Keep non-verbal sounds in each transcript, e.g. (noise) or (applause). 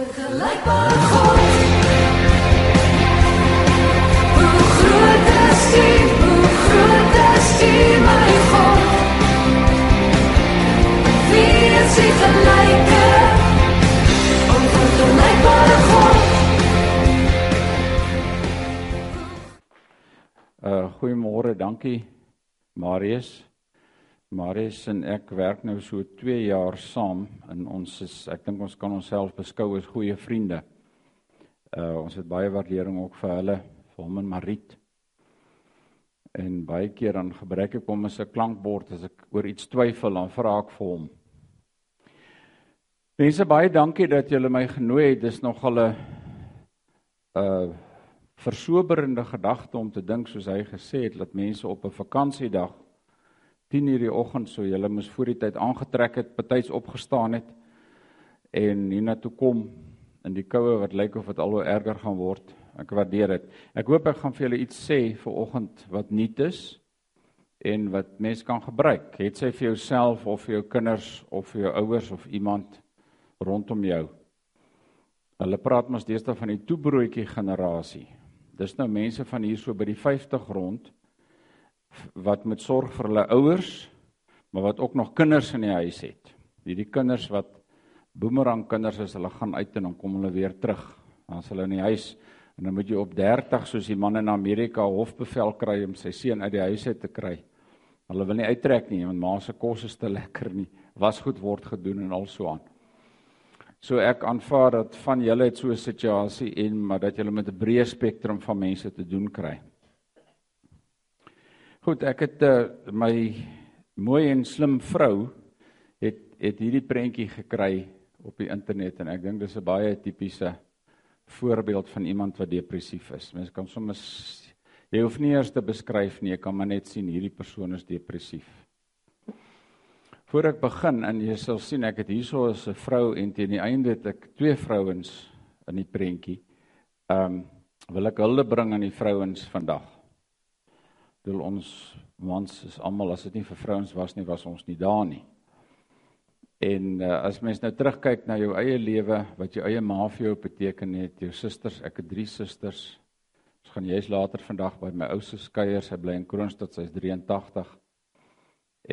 Vergelykbare God. Hoe groot is U? Hoe groot is U, my God? Wie is U gelyke? Onvergelykbare God. Uh goeiemôre, dankie Marius. Marius en ek werk nou so 2 jaar saam en ons is ek dink ons kan onsself beskou as goeie vriende. Uh ons het baie waardering ook vir hulle, vir hom en Marit. En baie keer dan gebruik ek hom as 'n klankbord as ek oor iets twyfel, dan vra ek vir hom. Mense baie dankie dat julle my genooi het. Dis nogal 'n uh versoberende gedagte om te dink soos hy gesê het dat mense op 'n vakansiedag 10 uur die oggend so julle moes voor die tyd aangetrek het, betyds opgestaan het en hiernatoe kom in die koue wat lyk of dit al hoe erger gaan word. Ek waardeer dit. Ek hoop ek gaan vir julle iets sê vir oggend wat nuut is en wat mense kan gebruik. Het sy vir jouself of vir jou kinders of vir jou ouers of iemand rondom jou. Hulle praat mos deesdae van die toebroodjie generasie. Dis nou mense van hier so by die 50 rond wat moet sorg vir hulle ouers, maar wat ook nog kinders in die huis het. Hierdie kinders wat boomerang kinders is, hulle gaan uit en dan kom hulle weer terug. Dan is hulle in die huis en dan moet jy op 30 soos die man in Amerika hofbevel kry om sy seun uit die huis uit te kry. Hulle wil nie uittrek nie want ma se kos is te lekker nie. Was goed word gedoen en al so aan. So ek aanvaar dat van julle het so 'n situasie en maar dat julle met 'n breë spektrum van mense te doen kry. Goed, ek het uh, my mooi en slim vrou het het hierdie prentjie gekry op die internet en ek dink dis 'n baie tipiese voorbeeld van iemand wat depressief is. Mense kan soms jy hoef nie eers te beskryf nie, jy kan maar net sien hierdie persoon is depressief. Voordat ek begin en jy sal sien ek het hierso 'n vrou en teen die einde het ek twee vrouens in die prentjie. Ehm um, wil ek hulde bring aan die vrouens vandag wil ons mans is almal as dit nie vir vrouens was nie was ons nie daar nie. En uh, as mens nou terugkyk na jou eie lewe, wat jou eie ma vir jou beteken het, jou susters, ek het drie susters. Ons gaan jy's later vandag by my ou se skeier, sy bly in Kroonstad, sy's 83.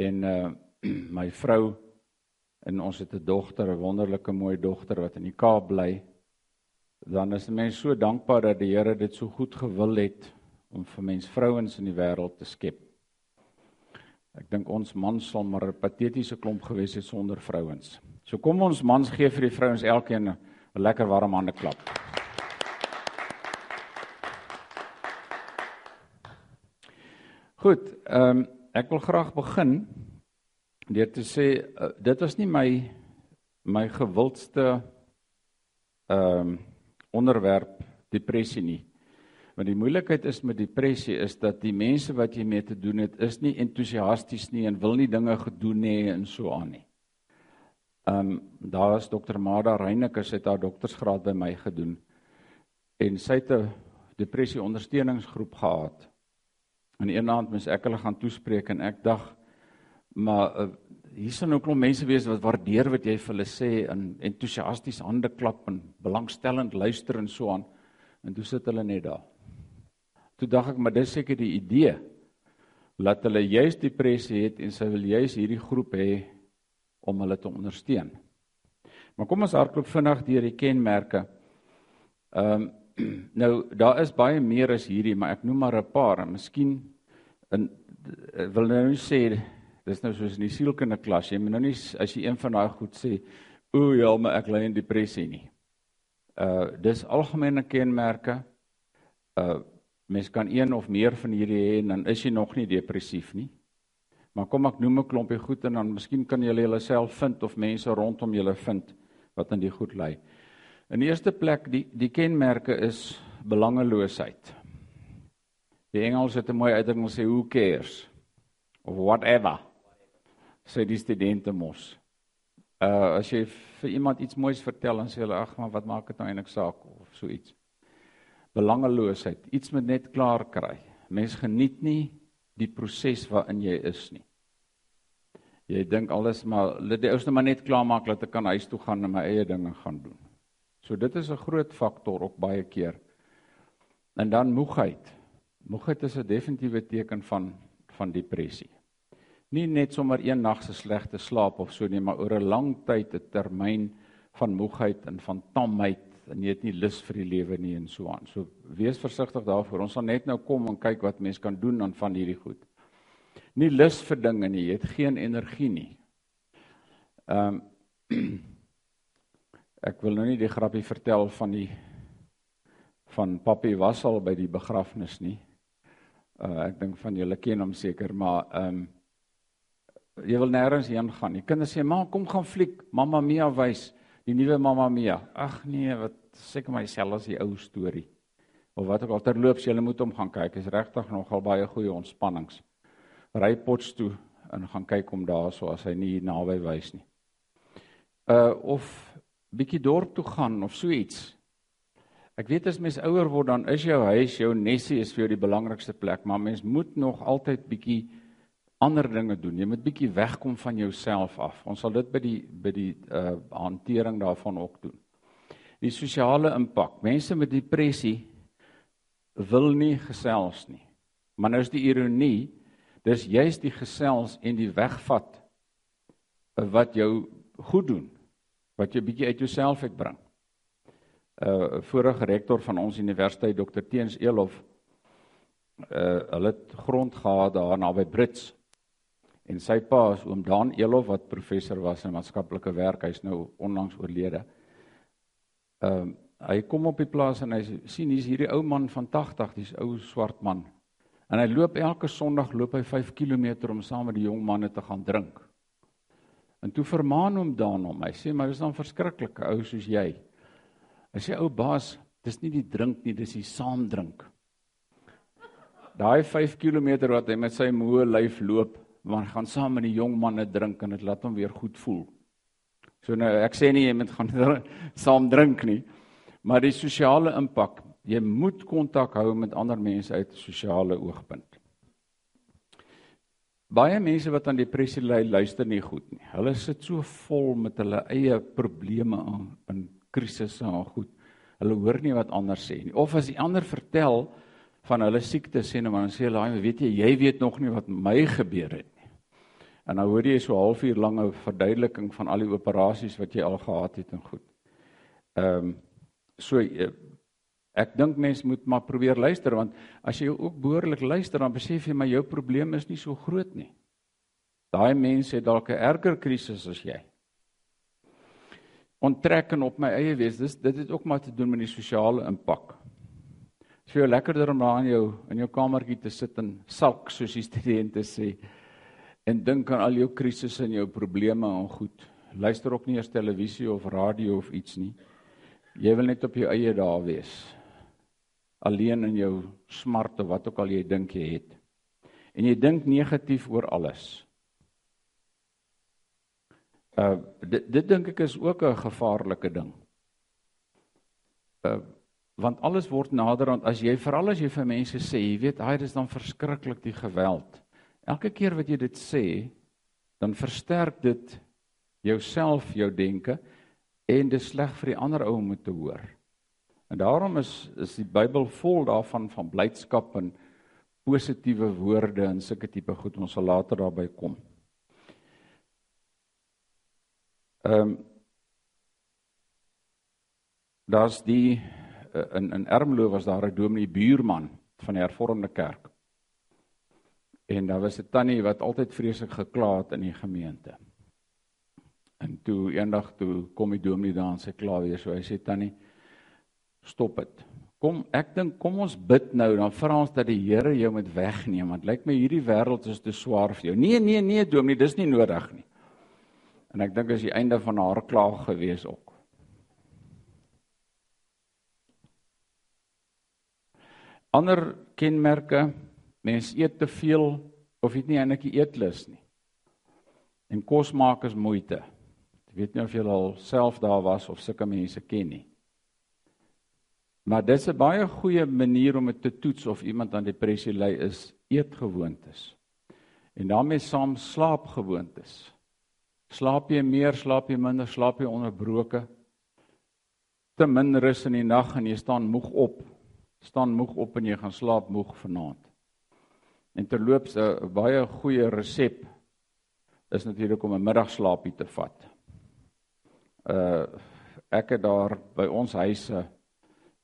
En uh (clears throat) my vrou en ons het 'n dogter, 'n wonderlike mooi dogter wat in die Kaap bly. Dan is mense so dankbaar dat die Here dit so goed gewil het om vir mens vrouens in die wêreld te skep. Ek dink ons mans sal maar 'n patetiese klomp gewees het sonder vrouens. So kom ons mans gee vir die vrouens elkeen 'n lekker warm hande klap. Goed, ehm um, ek wil graag begin deur te sê uh, dit was nie my my gewildste ehm um, onderwerp depressie nie. Want die moeilikheid is met depressie is dat die mense wat jy mee te doen het, is nie entoesiasties nie en wil nie dinge gedoen hê en so aan nie. Ehm um, daar is dokter Mada Reyneke het haar doktorsgraad by my gedoen en sy het 'n depressie ondersteuningsgroep gehad. En eendag moes ek hulle gaan toespreek en ek dag maar uh, hier sien nou klop mense wees wat waardeer wat jy vir hulle sê en entoesiasties hande klap en belangstellend luister en so aan. En toe sit hulle net daar. Toe dink ek maar dis seker die idee dat hulle juis depressie het en sy wil juis hierdie groep hê om hulle te ondersteun. Maar kom ons hardloop vinnig deur die kenmerke. Ehm um, (clears throat) nou daar is baie meer as hierdie, maar ek noem maar 'n paar en miskien in wil nou nie sê dis nou soos in die sielkundige klas, jy moet nou nie as jy een van daai goed sê, o ja, maar ek ly in depressie nie. Uh dis algemene kenmerke. Uh Mens kan een of meer van hierdie hê en dan is jy nog nie depressief nie. Maar kom ek noem 'n klompie goed en dan miskien kan julle jouself vind of mense rondom julle vind wat aan die goed lê. In eerste plek die die kenmerke is belangeloosheid. Die Engels het 'n mooi uitdrukking sê who cares of whatever. Sê die studente mos. Uh as jy vir iemand iets moois vertel en sê hulle ag maar wat maak dit nou eintlik saak of so iets belangeloosheid, iets met net klaar kry. Mens geniet nie die proses waarin jy is nie. Jy dink alles maar dit die ouste maar net klaar maak dat ek kan huis toe gaan en my eie dinge gaan doen. So dit is 'n groot faktor ook baie keer. En dan moegheid. Moegheid is 'n definitiewe teken van van depressie. Nie net sommer een nag se slegte slaap of so nie, maar oor 'n lang tyd 'n termyn van moegheid en van tamheid en jy het nie lus vir die lewe nie en so aan. So wees versigtig daarvoor. Ons sal net nou kom en kyk wat mense kan doen aan van hierdie goed. Nie lus vir dinge nie, jy het geen energie nie. Ehm um, (clears throat) ek wil nou nie die grappie vertel van die van Papi Wassal by die begrafnis nie. Uh ek dink van julle ken hom seker, maar ehm um, jy wil nêrens heen gaan. Die kinders sê, "Ma, kom gaan fliek, Mamma Mia wys." Die nuwe Mamma Mia. Ag nee, wat seker myself as die ou storie. Of wat ook al terloops jy moet hom gaan kyk. Is regtig nogal baie goeie ontspannings. Ry pots toe en gaan kyk hom daarso as hy nie hier naby wys nie. Uh of bietjie dorp toe gaan of so iets. Ek weet as mens ouer word dan is jou huis, jou nesie is vir jou die belangrikste plek, maar mens moet nog altyd bietjie ander dinge doen. Jy moet bietjie wegkom van jouself af. Ons sal dit by die by die uh hantering daarvan ook doen. Die sosiale impak. Mense met depressie wil nie gesels nie. Maar nou is die ironie, dis juist die gesels en die wegvat wat jou goed doen, wat jou bietjie uit jouself uitbring. Uh vorige rektor van ons universiteit Dr Teens Elof uh hulle het grond gehad daar naby Brits En sy pa is oom Daan Elof wat professor was in maatskaplike werk. Hy's nou onlangs oorlede. Ehm uh, hy kom op die plaas en hy sien hier's hierdie ou man van 80, dis ou swart man. En hy loop elke Sondag loop hy 5 km om saam met die jong manne te gaan drink. En toe vermaan hom Daan hom. Hy sê maar dis dan verskriklike ou soos jy. Hy sê ou baas, dis nie die drink nie, dis die saam drink. Daai 5 km wat hy met sy moe lyf loop, hy gaan saam met die jong manne drink en dit laat hom weer goed voel. So nou ek sê nie jy moet gaan (laughs) saam drink nie, maar die sosiale impak, jy moet kontak hou met ander mense uit 'n sosiale oogpunt. Baie mense wat aan depressie ly, luister nie goed nie. Hulle sit so vol met hulle eie probleme en krisisse en goed. Hulle hoor nie wat ander sê nie. Of as die ander vertel van hulle siekte sê nou dan sê hulle, "Weet jy, jy weet nog nie wat my gebeur het nie." En dan hoor jy so 'n halfuur lange verduideliking van al die operasies wat jy al gehad het en goed. Ehm um, so eh, ek dink mense moet maar probeer luister want as jy ook behoorlik luister dan besef jy maar jou probleem is nie so groot nie. Daai mense het dalk 'n erger krisis as jy. Onttrek en op my eie wees, dis dit het ook maar te doen met die sosiale impak. Dit is jou lekkerder om daar in jou in jou kamertjie te sit en sulk soos die studente sê en dink aan al jou krisisse en jou probleme en goed. Luister ook nie eers televisie of radio of iets nie. Jy wil net op jou eie daar wees. Alleen in jou smarte wat ook al jy dink jy het. En jy dink negatief oor alles. Uh dit dit dink ek is ook 'n gevaarlike ding. Uh want alles word nader want as jy veral as jy vir mense sê, jy weet, hy dis dan verskriklik die geweld. Elke keer wat jy dit sê, dan versterk dit jouself, jou denke en dit is sleg vir die ander ou om te hoor. En daarom is is die Bybel vol daarvan van blydskap en positiewe woorde en sulke tipe goed. Ons sal later daarby kom. Ehm um, Daar's die in in Ermelo was daar 'n dominee buurman van die hervormde kerk. En daar was 'n tannie wat altyd vreeslik gekla het in die gemeente. En toe eendag toe kom die dominee daar en sê klaar weer so hy sê tannie stop dit. Kom ek dink kom ons bid nou dan vra ons dat die Here jou moet wegneem want lyk my hierdie wêreld is te swaar vir jou. Nee nee nee dominee dis nie nodig nie. En ek dink as die einde van haar klaag gewees ook. Ander kenmerke Mens eet te veel of het nie eintlik eetlus nie. En kos maak is moeite. Ek weet nie of jy al self daar was of sulke mense ken nie. Maar dit is 'n baie goeie manier om dit te toets of iemand aan depressie ly is eetgewoontes. En daarmee saam slaapgewoontes. Slaap jy meer, slaap jy minder, slaap jy onderbroke? te min rus in die nag en jy staan moeg op. Staan moeg op en jy gaan slaap moeg vanaand. En terloops 'n baie goeie resep is natuurlik om 'n middagslaapie te vat. Uh ek het daar by ons huise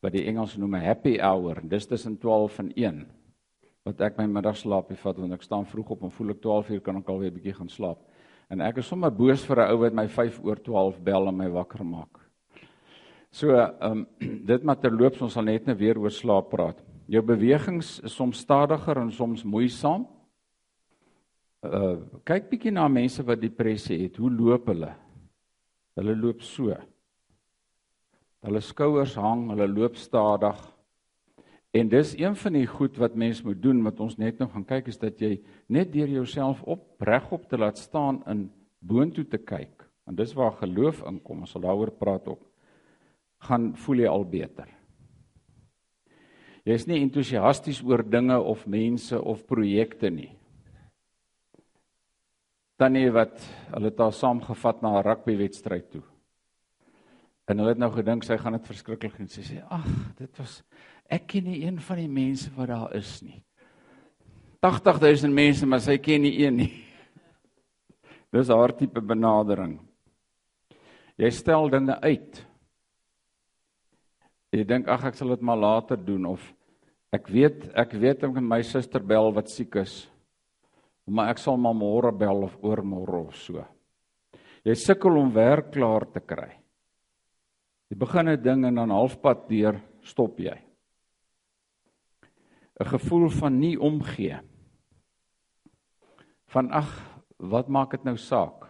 wat die Engels noem 'n happy hour, dis tussen 12 en 1 wat ek my middagslaapie vat want ek staan vroeg op en voel ek 12 uur kan ek alweer 'n bietjie gaan slaap. En ek is sommer boos vir 'n ou wat my 5 oor 12 bel en my wakker maak. So, ehm um, (clears throat) dit maar terloops ons sal net nou weer oor slaap praat. Jou bewegings is soms stadiger en soms moeisaam. Uh kyk bietjie na mense wat depressie het. Hoe loop hulle? Hulle loop so. Hulle skouers hang, hulle loop stadig. En dis een van die goed wat mens moet doen wat ons net nou gaan kyk is dat jy net deur jouself op regop te laat staan in boontoe te kyk. Want dis waar geloof inkom. Ons sal daaroor praat ook. Gaan voel jy al beter. Jy is nie entoesiasties oor dinge of mense of projekte nie. Tannie wat hulle het daar saamgevat na 'n rugbywedstryd toe. En hulle het nou gedink sy gaan dit verskriklik doen. Sy sê: "Ag, dit was Ek ken nie een van die mense wat daar is nie. 80000 mense, maar sy ken nie een nie. (laughs) Dis haar tipe benadering. Jy stel dinge uit. Jy dink ag ek sal dit maar later doen of ek weet ek weet ek my suster bel wat siek is. Maar ek sal maar môre bel of oormôre of so. Jy sukkel om werk klaar te kry. Jy begin 'n ding en dan halfpad deur stop jy. 'n gevoel van nie omgee. Van ag, wat maak dit nou saak?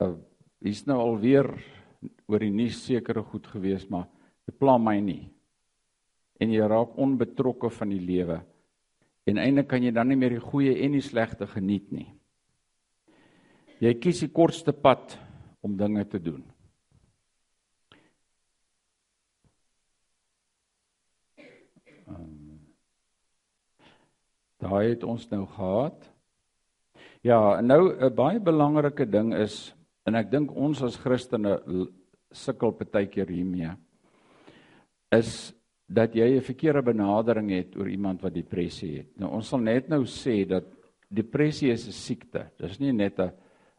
Uh, hier's nou alweer oor die nuus sekere goed gewees, maar dit pla my nie. En jy raak onbetrokke van die lewe. En eintlik kan jy dan nie meer die goeie en die slegte geniet nie. Jy kies die kortste pad om dinge te doen. Um, Daai het ons nou gehad. Ja, nou 'n baie belangrike ding is en ek dink ons as Christene sukkel baie keer hiermee is dat jy 'n verkeerde benadering het oor iemand wat depressie het. Nou ons sal net nou sê dat depressie is 'n siekte. Dis nie net 'n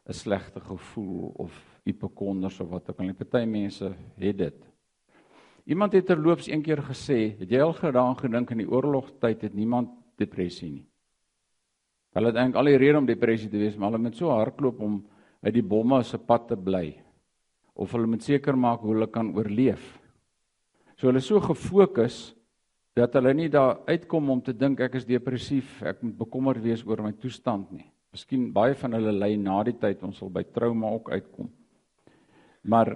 'n slegte gevoel of hipokonders of wat ook al. Party mense het dit. Iemand het terloops een keer gesê, het jy al gedaan gedink in die oorlogtyd het niemand depressie nie. Hulle het eintlik al die rede om depressie te wees, maar hulle moet so hardloop om uit die bomme se pad te bly of hulle moet seker maak hoe hulle kan oorleef. So hulle is so gefokus dat hulle nie daar uitkom om te dink ek is depressief, ek moet bekommerd wees oor my toestand nie. Miskien baie van hulle ly na die tyd ons sal by trauma ook uitkom. Maar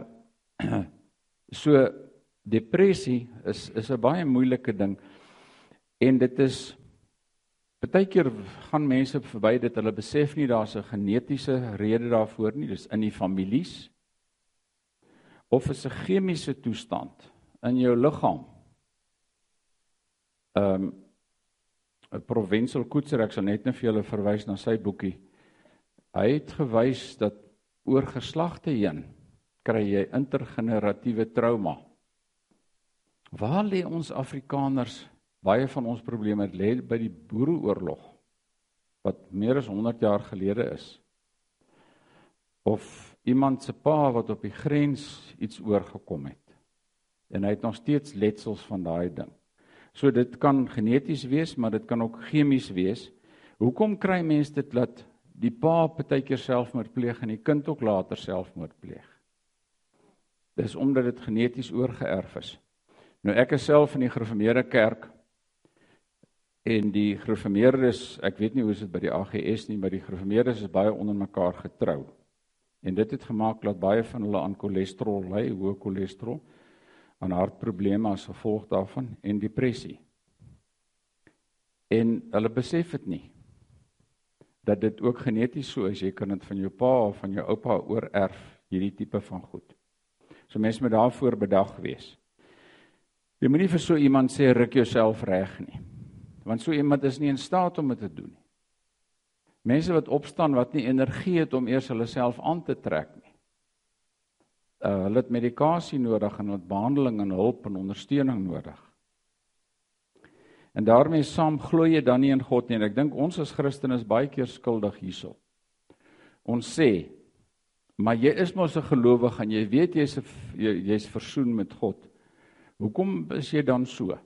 (clears throat) so depressie is is 'n baie moeilike ding. En dit is Partykeer gaan mense verby dit hulle besef nie daar's 'n genetiese rede daarvoor nie, dis in die families of is 'n chemiese toestand in jou liggaam. Ehm um, 'n provincial koetser ek sal net net vir julle verwys na sy boekie. Hy het gewys dat oor geslagte heen kry jy intergeneratiewe trauma. Waar lê ons Afrikaners baie van ons probleme lê by die boereoorlog wat meer as 100 jaar gelede is. Of iemand se pa wat op die grens iets oorgekom het. En hy het nog steeds letsels van daai ding. So dit kan geneties wees, maar dit kan ook chemies wees. Hoekom kry mense dit dat die pa partykeer selfmoord pleeg en die kind ook later selfmoord pleeg? Dis omdat dit geneties oorgeerf is. Nou ek is self in die gereformeerde kerk En die gereformeerdes, ek weet nie hoe dit by die AGS nie, maar die gereformeerdes is baie onder mekaar getrou. En dit het gemaak dat baie van hulle aan cholesterol ly, hoë cholesterol, aan hartprobleme as gevolg daarvan en depressie. En hulle besef dit nie dat dit ook geneties so is, jy kan dit van jou pa of van jou oupa oorerf, hierdie tipe van goed. So mense moet daarvoor bedag wees. Jy moenie vir so iemand sê ruk jouself reg nie want so iemand is nie in staat om dit te doen nie. Mense wat opstaan wat nie energie het om eers hulle self aan te trek. Uh hulle het medikasie nodig en wat behandeling en hulp en ondersteuning nodig. En daarmee saam glo jy dan nie in God nie. En ek dink ons as Christene is baie keer skuldig hierso. Ons sê, maar jy is mos 'n gelowige en jy weet jy's jy's versoen met God. Hoekom is jy dan so?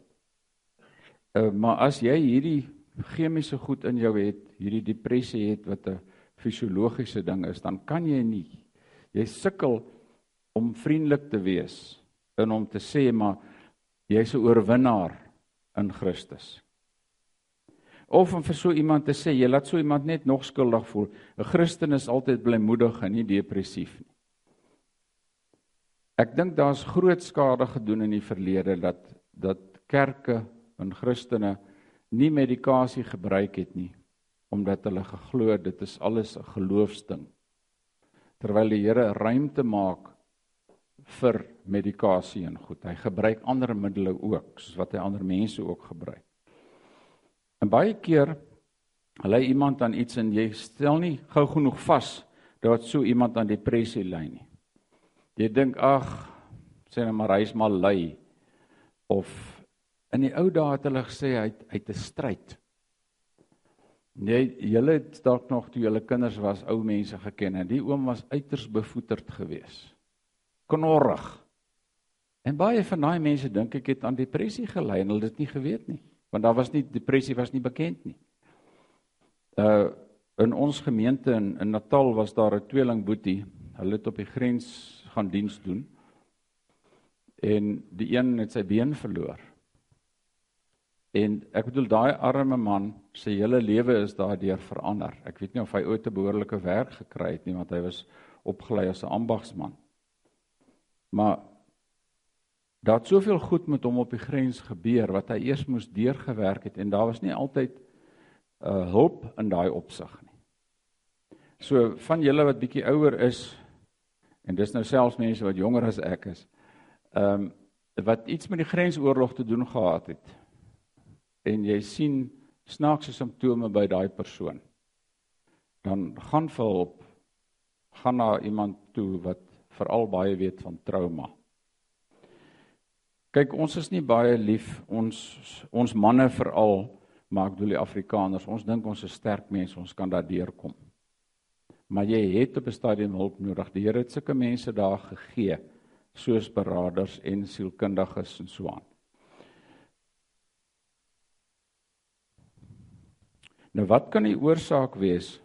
Uh, maar as jy hierdie chemiese goed in jou het, hierdie depressie het wat 'n fisiologiese ding is, dan kan jy nie. Jy sukkel om vriendelik te wees en om te sê maar jy's 'n oorwinnaar in Christus. Of om vir so iemand te sê jy laat so iemand net nog skuldig voel. 'n Christen is altyd blymoedig en nie depressief nie. Ek dink daar's groot skade gedoen in die verlede dat dat kerke en Christene nie medikasie gebruik het nie omdat hulle geglo dit is alles 'n geloofsding. Terwyl die Here ruimte maak vir medikasie en goed. Hy gebruik ander middele ook, soos wat hy ander mense ook gebruik. En baie keer lei iemand aan iets en jy stel nie gou genoeg vas dat so iemand aan depressie ly nie. Jy dink ag, sê net maar hy's maar lui of in die ou dae het hulle gesê hy het, het 'n stryd. Nee, julle het dalk nog toe julle kinders was ou mense geken en die oom was uiters bevoeterd geweest knorrig. En baie van daai mense dink ek het aan depressie gely en hulle het dit nie geweet nie, want daar was nie depressie was nie bekend nie. Uh in ons gemeente in, in Natal was daar 'n tweeling boetie. Hulle het op die grens gaan diens doen. En die een het sy been verloor. En ek bedoel daai arme man, sy hele lewe is daardeur verander. Ek weet nie of hy ooit 'n behoorlike werk gekry het nie, want hy was opgelei as 'n ambagsman. Maar daar het soveel goed met hom op die grens gebeur wat hy eers moes deurgewerk het en daar was nie altyd 'n uh, hulp in daai opsig nie. So van julle wat bietjie ouer is en dis nou selfs mense wat jonger as ek is. Ehm um, wat iets met die grensoorlog te doen gehad het. En jy sien snaakse simptome by daai persoon. Dan gaan vir hulp. Gaan na iemand toe wat veral baie weet van trauma. Kyk, ons is nie baie lief ons ons manne veral, maar ek bedoel die Afrikaners, ons dink ons is sterk mense, ons kan daardeur kom. Maar jy het op 'n stadium hulp nodig. Die Here het sulke mense daar gegee, soos beraders en sielkundiges en so aan. Nou wat kan die oorsaak wees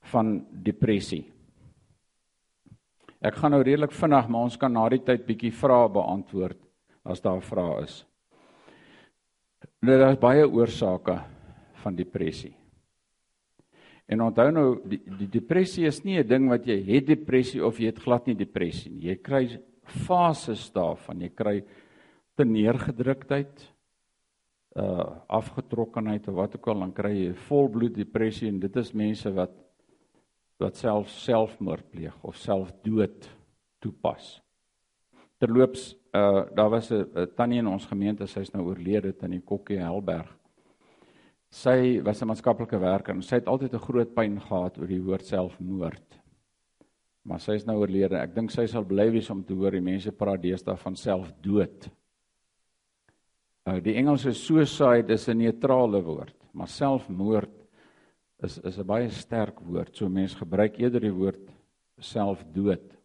van depressie? Ek gaan nou redelik vinnig, maar ons kan na die tyd bietjie vrae beantwoord as daar vrae is. Nou daar's baie oorsake van depressie. En onthou nou die, die depressie is nie 'n ding wat jy het depressie of jy het glad nie depressie nie. Jy kry fases daarvan. Jy kry teneergedruktheid, uh afgetrokkenheid of wat ook al, dan kry jy volbloed depressie en dit is mense wat wat self selfmoord pleeg of selfdood toepas. Terloops, uh daar was 'n tannie in ons gemeente, sy's nou oorlede in die Kokkie Helberg. Sy was 'n maatskaplike werker en sy het altyd 'n groot pyn gehad oor die woord selfmoord. Maar sy is nou oorlede. Ek dink sy sal bly wees om te hoor die mense praat deesdae van selfdood. Uh die Engelse suicide is 'n neutrale woord, maar selfmoord is is 'n baie sterk woord. So mense gebruik eerder die woord selfdood.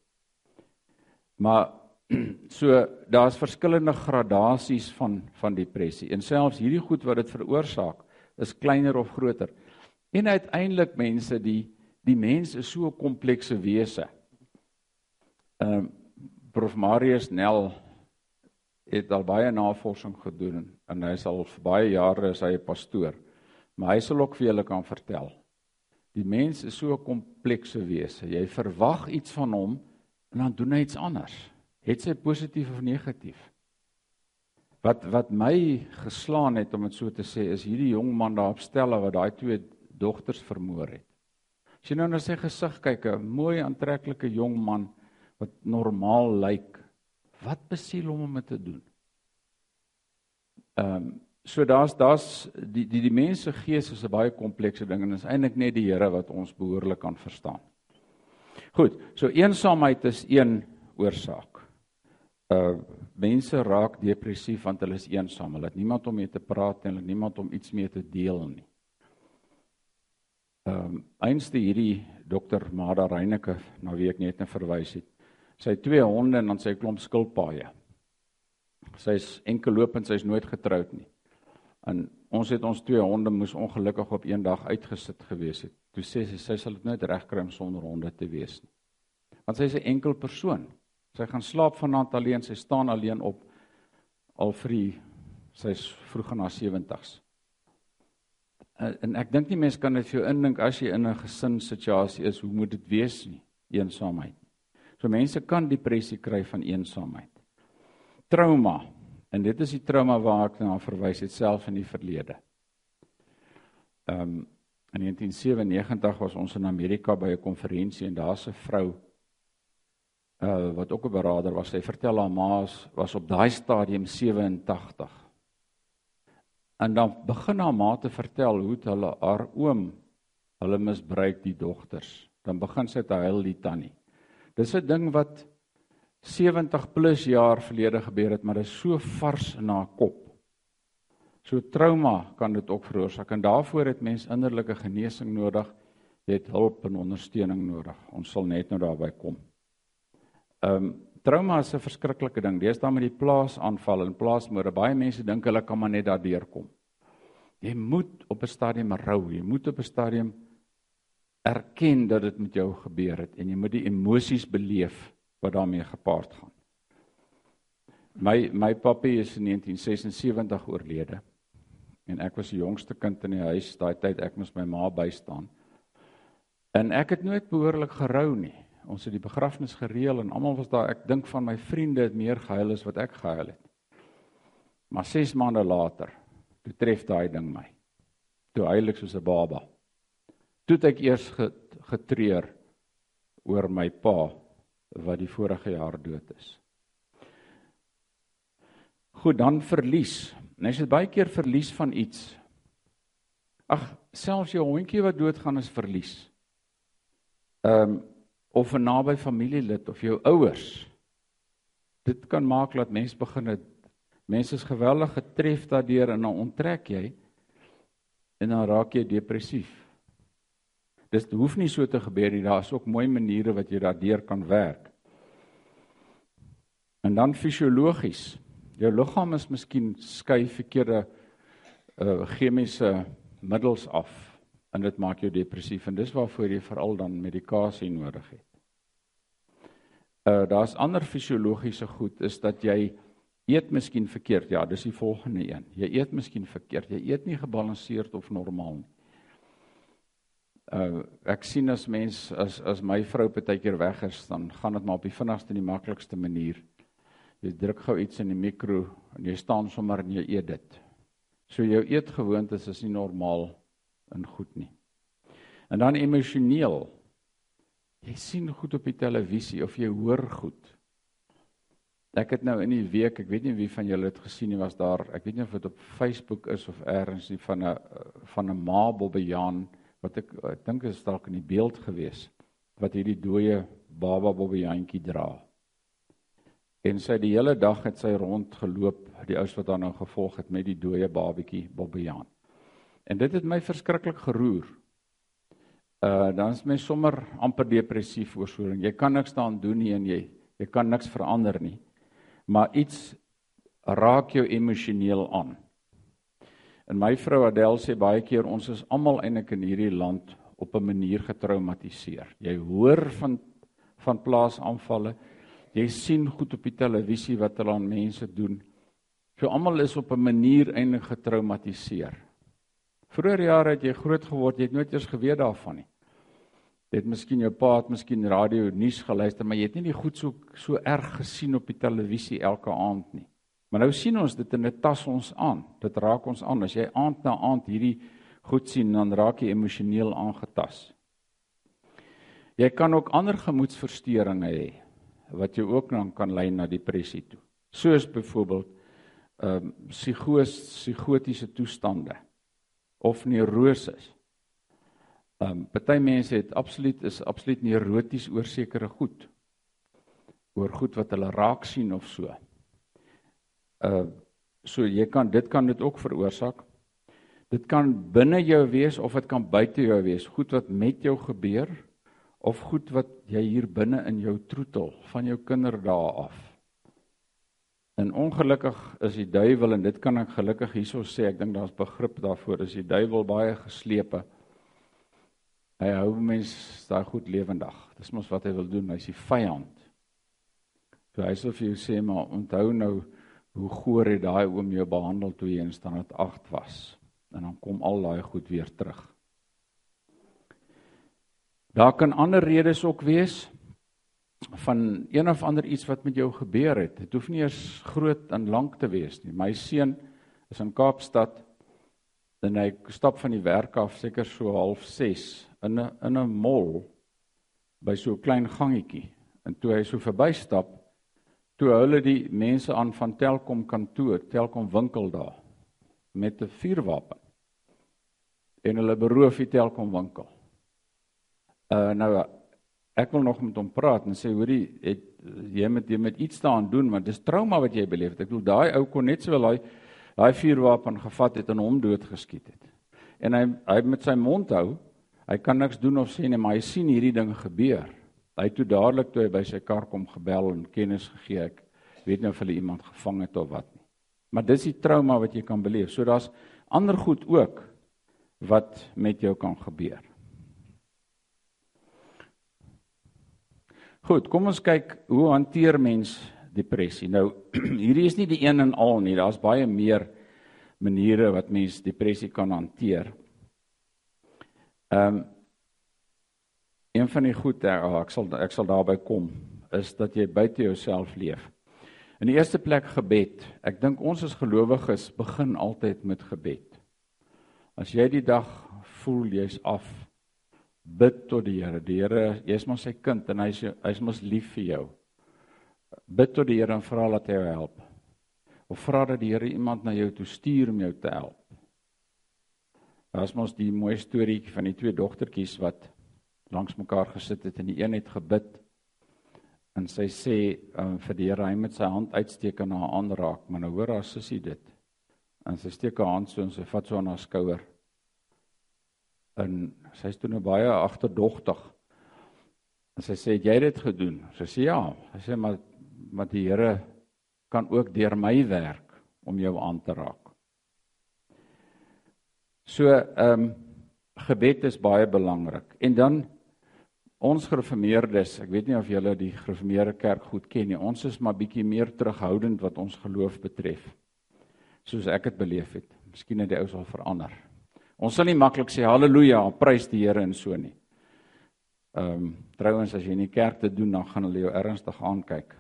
Maar (clears throat) so daar's verskillende gradasies van van depressie. En selfs hierdie goed wat dit veroorsaak, is kleiner of groter. En uiteindelik mense die die mens is so 'n komplekse wese. Ehm um, Prof Marius Nel het al baie navorsing gedoen en hy is al vir baie jare is hy 'n pastoor. Maar hy sal ook vir julle kan vertel. Die mens is so 'n komplekse wese. Jy verwag iets van hom en dan doen hy iets anders. Het sy positief of negatief? Wat wat my geslaan het om dit so te sê is hierdie jong man daar op stelle wat daai twee dogters vermoor het. As jy nou na sy gesig kyk, 'n mooi aantreklike jong man wat normaal lyk, wat besiel hom om dit te doen? Ehm um, So daar's daar's die die die mense gees is 'n baie komplekse ding en is eintlik net die Here wat ons behoorlik kan verstaan. Goed, so eensaamheid is een oorsaak. Uh mense raak depressief want hulle is eensaam. Hulle het niemand om mee te praat en hulle het niemand om iets mee te deel nie. Ehm um, eenste hierdie dokter Mada Reyneke na wie ek net nou verwys het. Sy het twee honde en dan sy klomp skilpaaie. Sy's enkellopend, sy's nooit getroud nie. En ons het ons twee honde moes ongelukkig op een dag uitgesit gewees het. Toe sê sy sy sal dit nooit regkry om sonder honde te wees nie. Want sy is 'n enkel persoon. Sy gaan slaap vanaand alleen, sy staan alleen op al vir sy's vroeg in haar 70's. En, en ek dink nie mense kan dit vir jou indink as jy in 'n gesinssituasie is, hoe moet dit wees nie? Eensaamheid. So mense kan depressie kry van eensaamheid. Trauma En dit is die trauma waar ek na verwys het self in die verlede. Ehm um, in 1997 was ons in Amerika by 'n konferensie en daar's 'n vrou uh wat ook 'n beraader was. Sy vertel haar ma was op daai stadium 87. En dan begin haar ma te vertel hoe hulle haar oom hulle misbruik die dogters. Dan begin sy te huil die tannie. Dis 'n ding wat 70 plus jaar verlede gebeur het, maar dit is so vars in haar kop. So trauma kan dit ook veroorsaak en daarvoor het mens innerlike genesing nodig. Jy het hulp en ondersteuning nodig. Ons sal net nou daarby kom. Ehm um, trauma is 'n verskriklike ding. Dis dan met die plaasaanval en plaasmoorde. Baie mense dink hulle kan maar net daardeur kom. Jy moet op 'n stadium rou. Jy moet op 'n stadium erken dat dit met jou gebeur het en jy moet die emosies beleef wat daarmee gepaard gaan. My my papie is in 1976 oorlede. En ek was die jongste kind in die huis daai tyd ek moes my ma bystaan. En ek het nooit behoorlik gerou nie. Ons het die begrafnis gereël en almal was daar. Ek dink van my vriende het meer gehuil as wat ek gehuil het. Maar 6 maande later, toe tref daai ding my. Toe huil ek soos 'n baba. Toe ek eers getreur oor my pa wat die vorige jaar dood is. Goed, dan verlies. En as jy baie keer verlies van iets. Ag, selfs jou hondjie wat doodgaan is verlies. Ehm um, of 'n naby familielid of jou ouers. Dit kan maak dat mense begin het mense is geweldig getref daardeur en dan onttrek jy en dan raak jy depressief. Dis hoef nie so te gebeur nie. Daar's ook mooi maniere wat jy daardeur kan werk. En dan fisiologies. Jou liggaam is miskien skei verkeerde uh chemiese middels af en dit maak jou depressief en dis waarvoor jy veral dan medikasie nodig het. Uh daar's ander fisiologiese goed is dat jy eet miskien verkeerd. Ja, dis die volgende een. Jy eet miskien verkeerd. Jy eet nie gebalanseerd of normaal nie. Uh ek sien as mens as as my vrou partykeer weg is, dan gaan dit maar op die vinnigste en die maklikste manier. Jy druk gou iets in die mikro en jy staan sommer en jy eet dit. So jou eetgewoontes is nie normaal en goed nie. En dan emosioneel. Jy sien goed op die televisie of jy hoor goed. Ek het nou in die week, ek weet nie wie van julle dit gesien het was daar, ek weet nie of dit op Facebook is of elders nie van 'n van 'n ma Bobbejaan wat ek ek dink is dalk in die beeld gewees wat hierdie dooie baba bobbejaantjie dra. En sy die hele dag het sy rondgeloop, die ouens wat haar nou gevolg het met die dooie babatjie bobbejaan. En dit het my verskriklik geroer. Uh dan is my sommer amper depressief oor so ding. Jy kan niks daaraan doen nie en jy jy kan niks verander nie. Maar iets raak jou emosioneel aan. En my vrou Adel sê baie keer ons is almal eintlik in hierdie land op 'n manier getraumatiseer. Jy hoor van van plaasaanvalle. Jy sien goed op die televisie wat hulle aan mense doen. So almal is op 'n manier eintlik getraumatiseer. Vroeger jare het jy groot geword, jy het nooit eers geweet daarvan nie. Jy het miskien jou pa het miskien radio nuus geluister, maar jy het nie die goed so so erg gesien op die televisie elke aand nie. Maar nou sien ons dit in 'n tas ons aan. Dit raak ons aan. As jy aand na aand hierdie goed sien, dan raak jy emosioneel aangetas. Jy kan ook ander gemoedsversteurings hê wat jou ook dan kan lei na depressie toe. Soos byvoorbeeld ehm um, psigose, psigotiese toestande of neuroses. Ehm um, party mense het absoluut is absoluut neuroties oor sekere goed. Oor goed wat hulle raak sien of so. Uh so jy kan dit kan dit ook veroorsaak. Dit kan binne jou wees of dit kan buite jou wees. Goed wat met jou gebeur of goed wat jy hier binne in jou troetel van jou kinderdae af. En ongelukkig is die duiwel en dit kan ek gelukkig hierso sê, ek dink daar's begrip daarvoor, is die duiwel baie geslepe. Hy hou mense daai goed lewendig. Dis mos wat hy wil doen, hy's die vyand. So hy sê vir jou sê maar onthou nou hoe goor het daai oom jou behandel toe jy in standaard 8 was. En dan kom al daai goed weer terug. Daar kan ander redes ook wees van een of ander iets wat met jou gebeur het. Dit hoef nie eers groot en lank te wees nie. My seun is in Kaapstad en hy stap van die werk af seker so half 6 in 'n in 'n mall by so 'n klein gangetjie. En toe hy so verbystap, toe hulle die mense aan van Telkom kantoor, Telkom winkel daar met 'n vuurwapen. En hulle beroof die Telkom winkel. Uh nou ek wil nog met hom praat en sê hoorie het jy met jy met iets daaraan doen want dis trauma wat jy beleef het. Ek bedoel daai ou kon net sowel daai daai vuurwapen gevat het en hom doodgeskiet het. En hy hy met sy mond hou. Hy kan niks doen of sê nie, maar hy sien hierdie ding gebeur. Hy het toe dadelik toe hy by sy kar kom gebel en kennis gegee ek weet nie of hulle iemand gevang het of wat nie. Maar dis die trauma wat jy kan beleef. So daar's ander goed ook wat met jou kan gebeur. Goed, kom ons kyk hoe hanteer mens depressie. Nou (clears throat) hierdie is nie die een en al nie. Daar's baie meer maniere wat mens depressie kan hanteer. Ehm um, een van die goed, oh, ek sal ek sal daarby kom, is dat jy buite jouself leef. In die eerste plek gebed. Ek dink ons as gelowiges begin altyd met gebed. As jy die dag voel jy's af, bid tot die Here. Die Here, jy's mos sy kind en hy's hy's mos lief vir jou. Bid tot die Here en vra dat hy jou help. Of vra dat die Here iemand na jou toe stuur om jou te help. Daar's mos die mooi storieetjie van die twee dogtertjies wat langs mekaar gesit het en die een het gebid en sy sê um, vir die Here hy met sy hand uitsteek en haar aanraak, maar nou hoor haar sussie dit. En sy steek haar hand so en sy vat so aan haar skouer en sy's toe nou baie agterdogtig. En sy sê jy het dit gedoen. Sy sê ja. Sy sê maar maar die Here kan ook deur my werk om jou aan te raak. So ehm um, gebed is baie belangrik. En dan ons gereformeerdes, ek weet nie of julle die gereformeerde kerk goed ken nie. Ons is maar bietjie meer terughoudend wat ons geloof betref. Soos ek dit beleef het. Miskien het die ou sal verander. Ons sal nie maklik sê haleluja, prys die Here en so nie. Ehm um, trouens as jy in die kerk te doen dan gaan hulle jou ernstig aankyk.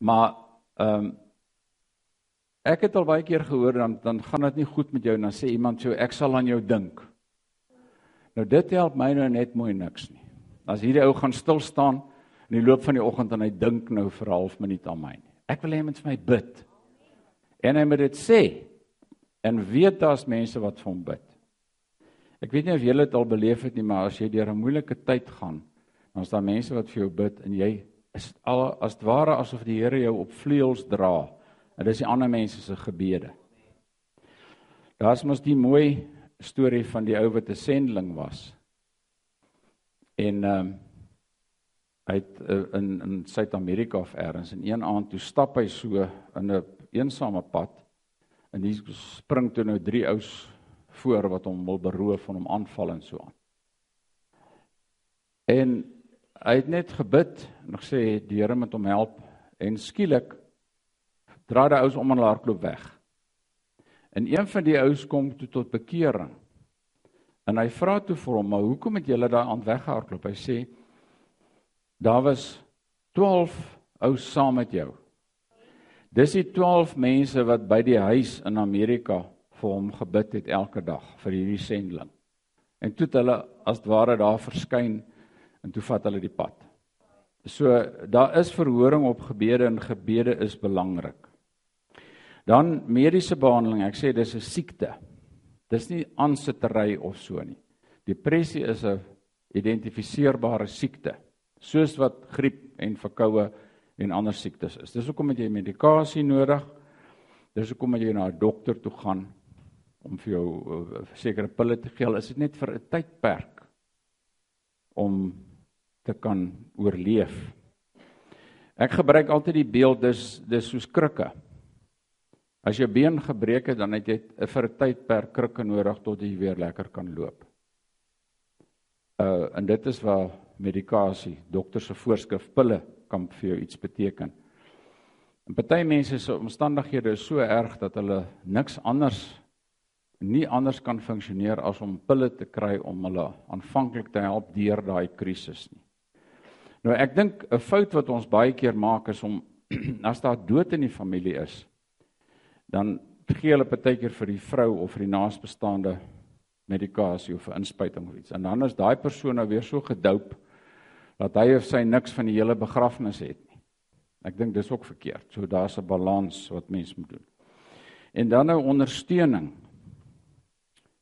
Maar ehm um, ek het al baie keer gehoor dan dan gaan dit nie goed met jou en dan sê iemand so ek sal aan jou dink. Nou dit help my nou net mooi niks nie. As hierdie ou gaan stil staan in die loop van die oggend en hy dink nou vir 'n half minuut aan my nie. Ek wil hê hy moet vir my bid. En hy moet dit sê en weet daar's mense wat vir hom bid. Ek weet nie of julle dit al beleef het nie, maar as jy deur 'n moeilike tyd gaan, dan is daar mense wat vir jou bid en jy is al as ware asof die Here jou op vleuels dra. En dis die ander mense se gebede. Daar's mos die mooi storie van die ou wat 'n sendeling was. En ehm um, hy het uh, in in Suid-Amerika of elders in een aand toe stap hy so in 'n een eensame pad En hier spring toe nou drie ouens voor wat hom wil beroof van hom aanval en so aan. En hy het net gebid en gesê die Here moet hom help en skielik draai die ouens om en hardloop weg. En een van die ouens kom toe tot bekering. En hy vra toe vir hom, "Maar hoekom het julle daai aand weggehardloop?" Hy sê, "Daar was 12 ouens saam met jou." Dis die 12 mense wat by die huis in Amerika vir hom gebid het elke dag vir hierdie sendeling. En toe het hulle as ware daar verskyn en toe vat hulle die pad. So daar is verhoring op gebede en gebede is belangrik. Dan mediese behandeling, ek sê dis 'n siekte. Dis nie aansittery of so nie. Depressie is 'n identifiseerbare siekte, soos wat griep en verkoue en ander siektes is. Dis hoekom jy medikasie nodig. Dis hoekom jy na 'n dokter toe gaan om vir jou uh, sekere pille te gee. Is dit net vir 'n tydperk om te kan oorleef? Ek gebruik altyd die beeld dis dis soos krikke. As jou been gebreek het, dan het jy vir 'n tydperk krikke nodig tot jy weer lekker kan loop. Uh en dit is waar medikasie, dokter se voorskrif pille kan vir jou iets beteken. En party mense se omstandighede is so erg dat hulle niks anders nie anders kan funksioneer as om pille te kry om hulle aanvanklik te help deur daai krisis nie. Nou ek dink 'n fout wat ons baie keer maak is om (clears throat) as daar dood in die familie is, dan gee hulle partykeer vir die vrou of vir die naasbestaande medikasie of 'n inspuiting of iets. En dan is daai persoon nou weer so gedoop dat hy of sy niks van die hele begrafnis het nie. Ek dink dis ook verkeerd. So daar's 'n balans wat mens moet doen. En dan nou ondersteuning.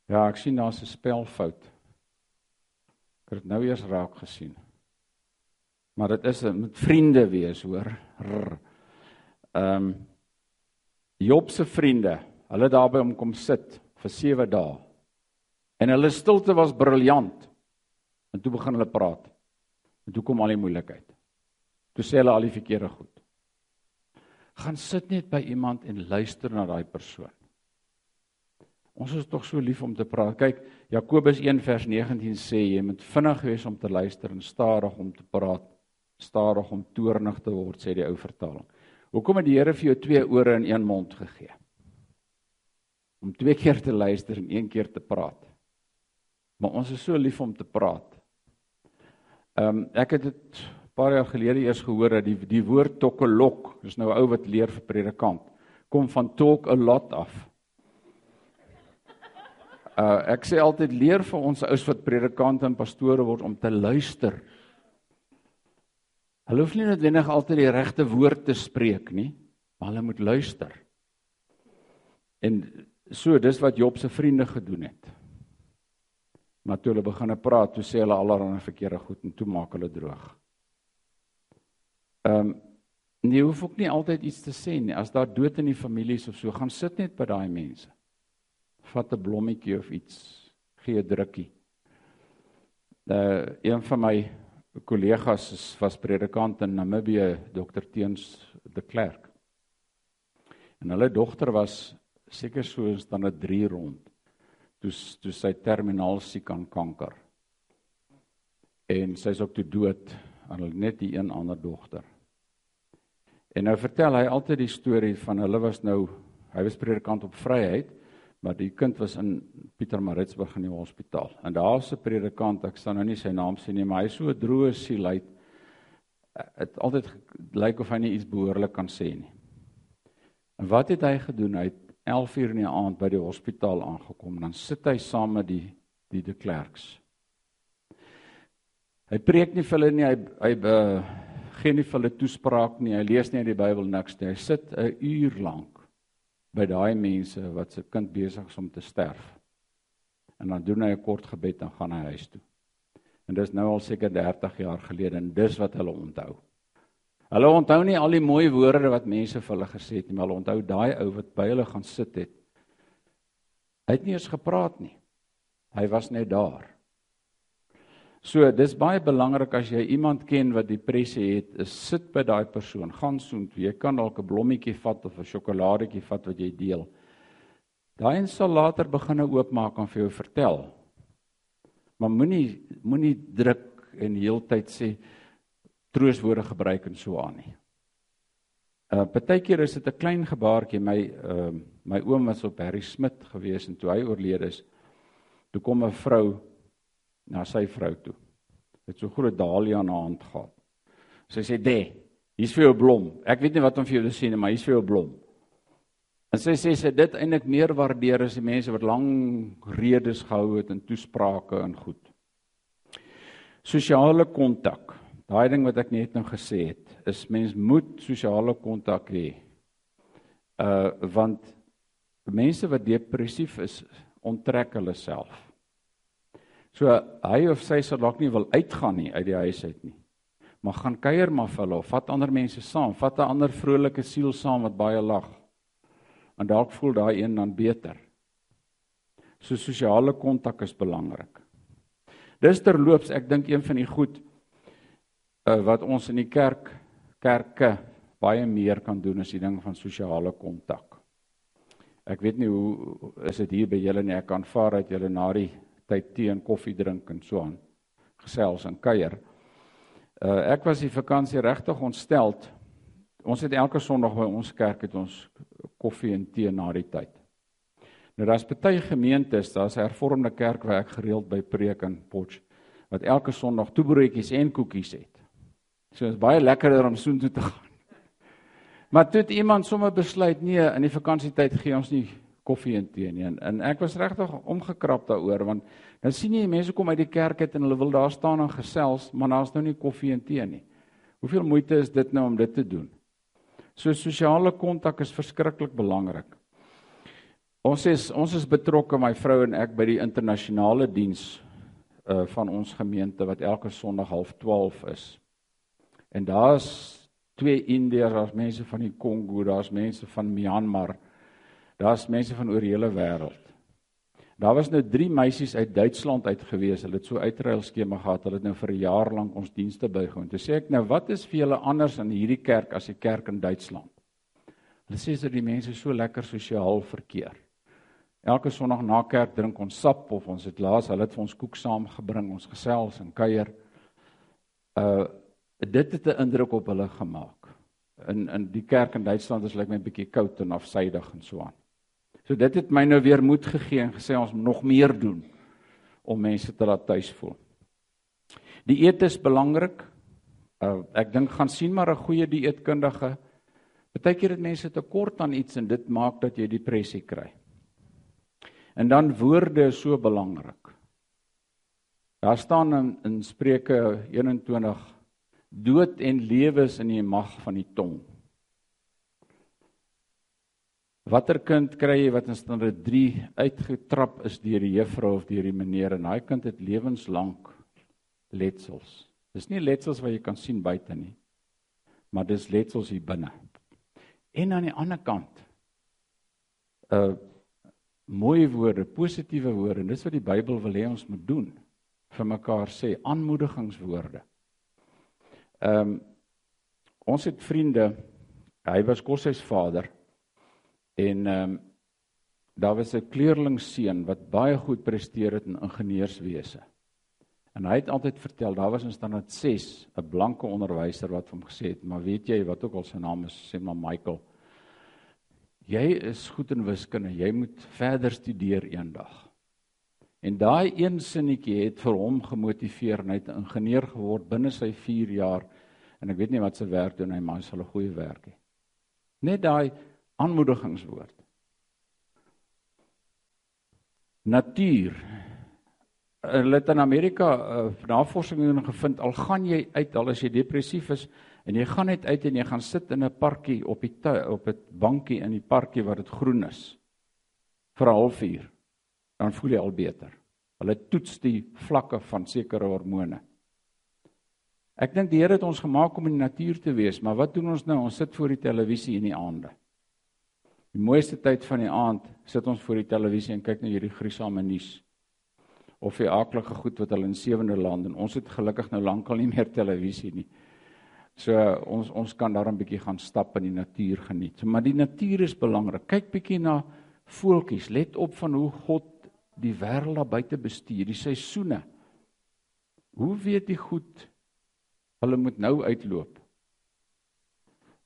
Ja, ek sien daar's 'n spelfout. Ek het nou eers raak gesien. Maar dit is met vriende wees, hoor. Ehm um, Job se vriende, hulle daarby om kom sit vir 7 dae. En hulle stilte was briljant. En toe begin hulle praat. En toe kom al die moeilikheid. Toe sê hulle al die verkeerde goed. Gaan sit net by iemand en luister na daai persoon. Ons is tog so lief om te praat. Kyk, Jakobus 1 vers 19 sê jy moet vinnig wees om te luister en stadig om te praat, stadig om toornig te word, sê die ou vertaling. Hoekom het die Here vir jou twee ore en een mond gegee? Om twee keer te luister en een keer te praat. Maar ons is so lief om te praat. Ehm um, ek het dit 'n paar jaar gelede eers gehoor dat die die woord tokkelok, dis nou 'n ou wat leer vir predikant, kom van talk a lot af. Uh ek sê altyd leer vir ons ouens wat predikante en pastore word om te luister Hulle hoef nie noodwendig altyd die regte woord te spreek nie, maar hulle moet luister. En so dis wat Job se vriende gedoen het. Maar toe hulle begine praat, toe sê hulle allerlei verkeerde goed en toe maak hulle droog. Ehm um, jy hoef ook nie altyd iets te sê nie. As daar dood in die families of so, gaan sit net by daai mense. Vat 'n blommetjie of iets, gee 'n drukkie. Uh een van my kollegas is was predikant in Namibië, Dr Teens de Klerk. En hulle dogter was seker so dan 'n 3 rond. Toe toe sy terminaal siek aan kanker. En sy's ook toe dood aan net die een ander dogter. En nou vertel hy altyd die storie van hulle was nou hy was predikant op Vryheid maar die kind was in Pietermaritzburg in die hospitaal. En daar's 'n predikant, ek sal nou nie sy naam sê nie, maar hy so droë siel uit. Dit altyd lyk of hy nie iets behoorlik kan sê nie. En wat het hy gedoen? Hy het 11 uur in die aand by die hospitaal aangekom. Dan sit hy saam met die die de klerks. Hy preek nie vir hulle nie, hy hy uh, gee nie vir hulle toespraak nie. Hy lees nie uit die Bybel niks nie. Hy sit 'n uur lank by daai mense wat se kind besig is om te sterf. En dan doen hy 'n kort gebed en gaan hy huis toe. En dis nou al seker 30 jaar gelede en dis wat hulle onthou. Hulle onthou nie al die mooi woorde wat mense vir hulle gesê het nie, maar hulle onthou daai ou wat by hulle gaan sit het. Hy het nie eens gepraat nie. Hy was net daar. So dis baie belangrik as jy iemand ken wat depressie het, is sit by daai persoon, gaan soontoe. Jy kan dalk 'n blommetjie vat of 'n sjokoladetjie vat wat jy deel. Daai en sal later begin oopmaak en vir jou vertel. Maar moenie moenie druk en heeltyd sê trooswoorde gebruik en so aan nie. Uh partykeer is dit 'n klein gebaartjie. My uh my oom was op Harry Smit gewees en toe hy oorlede is, toe kom 'n vrou na sy vrou toe. Het so groot dalia in haar hand gehad. Sy sê: "De, hier's vir jou blom. Ek weet nie wat om vir jou te sê nie, maar hier's vir jou blom." En sy sê sy dit eintlik meer waardeer as die mense wat lang redes gehou het en toesprake en goed. Sosiale kontak. Daai ding wat ek net nou gesê het, is mens moet sosiale kontak hê. Uh want mense wat depressief is, onttrek hulle self. So hy of sy sal dalk nie wil uitgaan nie uit die huis uit nie. Maar gaan kuier maar vir hulle of vat ander mense saam, vat 'n ander vrolike siel saam wat baie lag. En dalk voel daai een dan beter. So sosiale kontak is belangrik. Dis terloops, ek dink een van die goed uh, wat ons in die kerk kerke baie meer kan doen is die ding van sosiale kontak. Ek weet nie hoe is dit hier by julle nie. Ek kan vaar uit julle na die tyd tee en koffie drink en so aan gesels en kuier. Uh ek was die vakansie regtig ontsteld. Ons het elke Sondag by ons kerk het ons koffie en tee na die tyd. Nou daar's baie gemeentes, daar's 'n hervormde kerk waar ek gereeld by preek in Potch wat elke Sondag toebroodjies en koekies het. So is baie lekkerder om soontoe te gaan. (laughs) Maar toe het iemand sommer besluit nee, in die vakansietyd gee ons nie koffie en tee nie. En, en ek was regtig omgekrap daaroor want dan sien jy mense kom uit die kerk uit en hulle wil daar staan en gesels, maar daar's nou nie koffie en tee nie. Hoeveel moeite is dit nou om dit te doen? So sosiale kontak is verskriklik belangrik. Ons is ons is betrokke my vrou en ek by die internasionale diens uh van ons gemeente wat elke Sondag 12:30 is. En daar's twee Indiërs, daar's mense van die Kongo, daar's mense van Myanmar. Daar's mense van oor die hele wêreld. Daar was nou 3 meisies uit Duitsland uit gewees. Hulle het so uitruil skema gehad. Hulle het nou vir 'n jaar lank ons dienste bygewoon. Toe sê ek nou, wat is vir julle anders aan hierdie kerk as die kerk in Duitsland? Hulle sê dat die mense so lekker sosiaal verkeer. Elke Sondag na kerk drink ons sap of ons het laas hulle het vir ons koek saamgebring, ons gesels en kuier. Uh dit het 'n indruk op hulle gemaak. In in die kerk in Duitsland is lyk my 'n bietjie koud en afsydig en so aan. So dit het my nou weer moed gegee en gesê ons moet nog meer doen om mense te laat tuis voel. Die eet is belangrik. Uh, ek dink gaan sien maar 'n goeie dieetkundige. Partykeer het mense tekort aan iets en dit maak dat jy depressie kry. En dan woorde is so belangrik. Daar staan in, in Spreuke 21 dood en lewe is in die mag van die tong. Watter kind kry jy wat in standaard 3 uitgetrap is deur die juffrou of deur die meneer en daai kind het lewenslank letsels. Dis nie letsels wat jy kan sien buite nie. Maar dis letsels hier binne. En aan die ander kant uh mooi woorde, positiewe woorde, en dis wat die Bybel wil hê ons moet doen vir mekaar sê, aanmoedigingswoorde. Ehm um, ons het vriende. Hy was koshuisvader en ehm um, daar was 'n kleerlingseun wat baie goed presteer het in ingenieurswese. En hy het altyd vertel, daar was in standaard 6 'n blanke onderwyser wat hom gesê het, maar weet jy wat ook al sy naam is, sê maar Michael. Jy is goed in wiskunde, jy moet verder studeer eendag. En daai een sinnetjie het vir hom gemotiveer en hy het 'n ingenieur geword binne sy 4 jaar. En ek weet nie wat sy werk doen hy, maar hy sal 'n goeie werk hê. Net daai aanmoedigingswoord. Natuur. Hulle het in Amerika uh, navorsing doen gevind al gaan jy uit al as jy depressief is en jy gaan net uit en jy gaan sit in 'n parkie op die op 'n bankie in die parkie waar dit groen is vir 'n halfuur dan voel jy al beter. Hulle toets die vlakke van sekere hormone. Ek dink die Here het ons gemaak om in die natuur te wees, maar wat doen ons nou? Ons sit voor die televisie in die aande. Die mooiste tyd van die aand sit ons voor die televisie en kyk na hierdie gruisame nuus. Of die aaklige goed wat hulle in sewende land en ons het gelukkig nou lankal nie meer televisie nie. So ons ons kan daar 'n bietjie gaan stap in die natuur geniet. So, maar die natuur is belangrik. Kyk bietjie na voeltjies. Let op van hoe God die wêreld daar buite bestuur, die seisoene. Hoe weet jy goed hulle moet nou uitloop?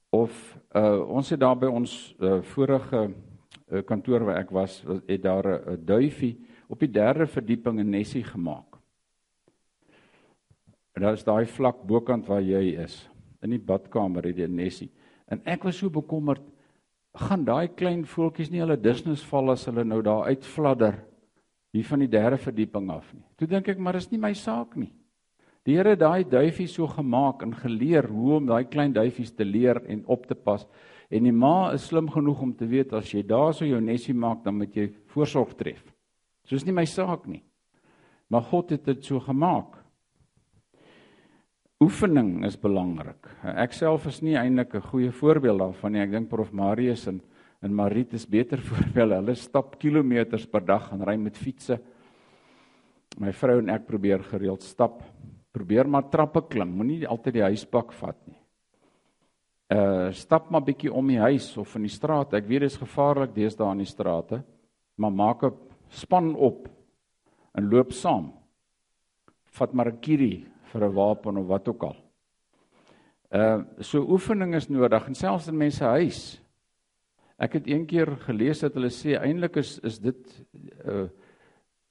Of uh ons het daar by ons uh, vorige uh, kantoor waar ek was, het daar 'n uh, duifie op die derde verdieping 'n nesie gemaak. En daar is daai vlak bokant waar jy is, in die badkamer het jy 'n nesie. En ek was so bekommerd, gaan daai klein voeltjies nie hulle dusnus val as hulle nou daar uitfladder hier van die derde verdieping af nie. Toe dink ek maar is nie my saak nie. Die Here het daai duifie so gemaak en geleer hoe om daai klein duifies te leer en op te pas. En die ma is slim genoeg om te weet as jy daarso jou nesie maak dan moet jy voorsorg tref. So is nie my saak nie. Maar God het dit so gemaak. Oefening is belangrik. Ek self is nie eintlik 'n goeie voorbeeld daarvan nie. Ek dink Prof Marius en en Marit is beter (laughs) voorbeelde. Hulle stap kilometers per dag en ry met fietsse. My vrou en ek probeer gereeld stap. Probeer maar trappe klim. Moenie altyd die huispak vat nie. Uh stap maar bietjie om die huis of in die straat. Ek weet dit is gevaarlik deesdae in die strate, maar maak 'n span op en loop saam. Vat maar 'n kierie vir 'n wapen of wat ook al. Uh so oefening is nodig en selfs in mense huis. Ek het een keer gelees dat hulle sê eintlik is is dit uh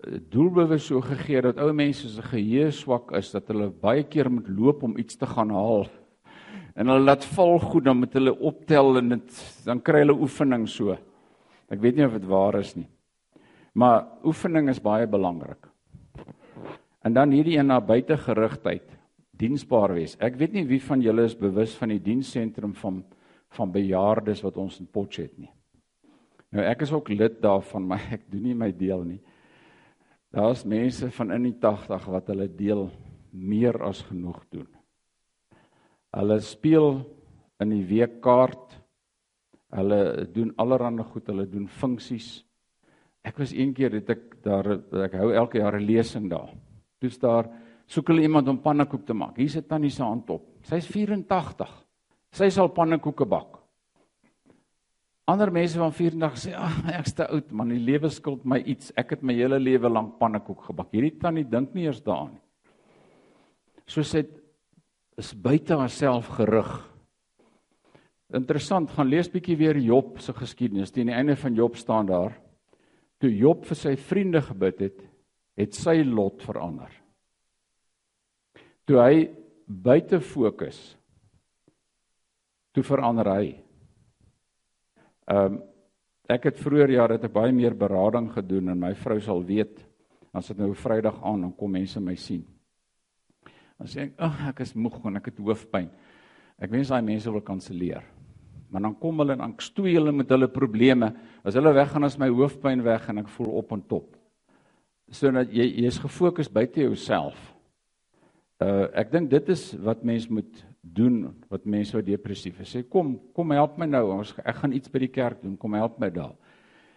doelbewus so gegee dat ou mense se geheue swak is dat hulle baie keer moet loop om iets te gaan haal. En hulle laat val goed dan met hulle optel en dit dan kry hulle oefening so. Ek weet nie of dit waar is nie. Maar oefening is baie belangrik. En dan hierdie een na buitegerigtheid, diensbaar wees. Ek weet nie wie van julle is bewus van die diensentrum van van bejaardes wat ons in Potchefstroom het nie. Nou ek is ook lid daarvan, (laughs) maar ek doen nie my deel nie. Daar's mense van in die 80 wat hulle deel meer as genoeg doen. Hulle speel in die weekkaart. Hulle doen allerlei goed, hulle doen funksies. Ek was een keer het ek daar ek hou elke jaar 'n lesing daar. Toe's daar soek hulle iemand om pannekoek te maak. Hier sit tannie se hand op. Sy's 84. Sy sal pannekoeke bak. Ander mense van 84 sê, "Ag, ek's te oud, man, die lewe skuld my iets. Ek het my hele lewe lank pannekoek gebak." Hierdie tannie dink nie eers daaraan nie. So sê is buite haarself gerig. Interessant, gaan lees bietjie weer Job se geskiedenis. Teen die einde van Job staan daar: Toe Job vir sy vriende gebid het, het sy lot verander. Toe hy buite fokus, toe verander hy. Ehm um, ek het vroeër jare het ek baie meer berading gedoen en my vrou sal weet as dit nou Vrydag aan dan kom mense my sien. Dan sê ek, "Ag, ek is moeg en ek het hoofpyn." Ek wens daai mense wil kanselleer. Maar dan kom hulle en dan stoei hulle met hulle probleme. As hulle weggaan as my hoofpyn weg en ek voel op en top. So dat jy jy's gefokus buite jouself. Uh ek dink dit is wat mens moet doen wat mense wat depressief is. Sê kom, kom help my nou. Ons ek gaan iets by die kerk doen. Kom help my daar.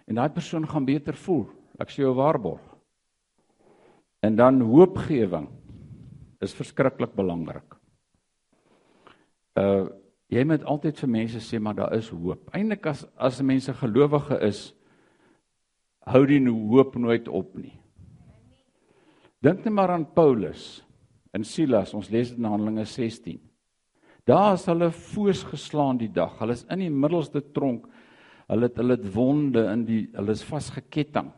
En daai persoon gaan beter voel. Ek sê jou waarborg. En dan hoopgewing is verskriklik belangrik. Uh jy moet altyd vir mense sê maar daar is hoop. Eindelik as as mense gelowige is, hou die hoop nooit op nie. Dink net maar aan Paulus en Silas. Ons lees dit in Handelinge 16. Daar is hulle foos geslaan die dag. Hulle is in die middelste tronk. Hulle het hulle wonde in die hulle is vasgeketting.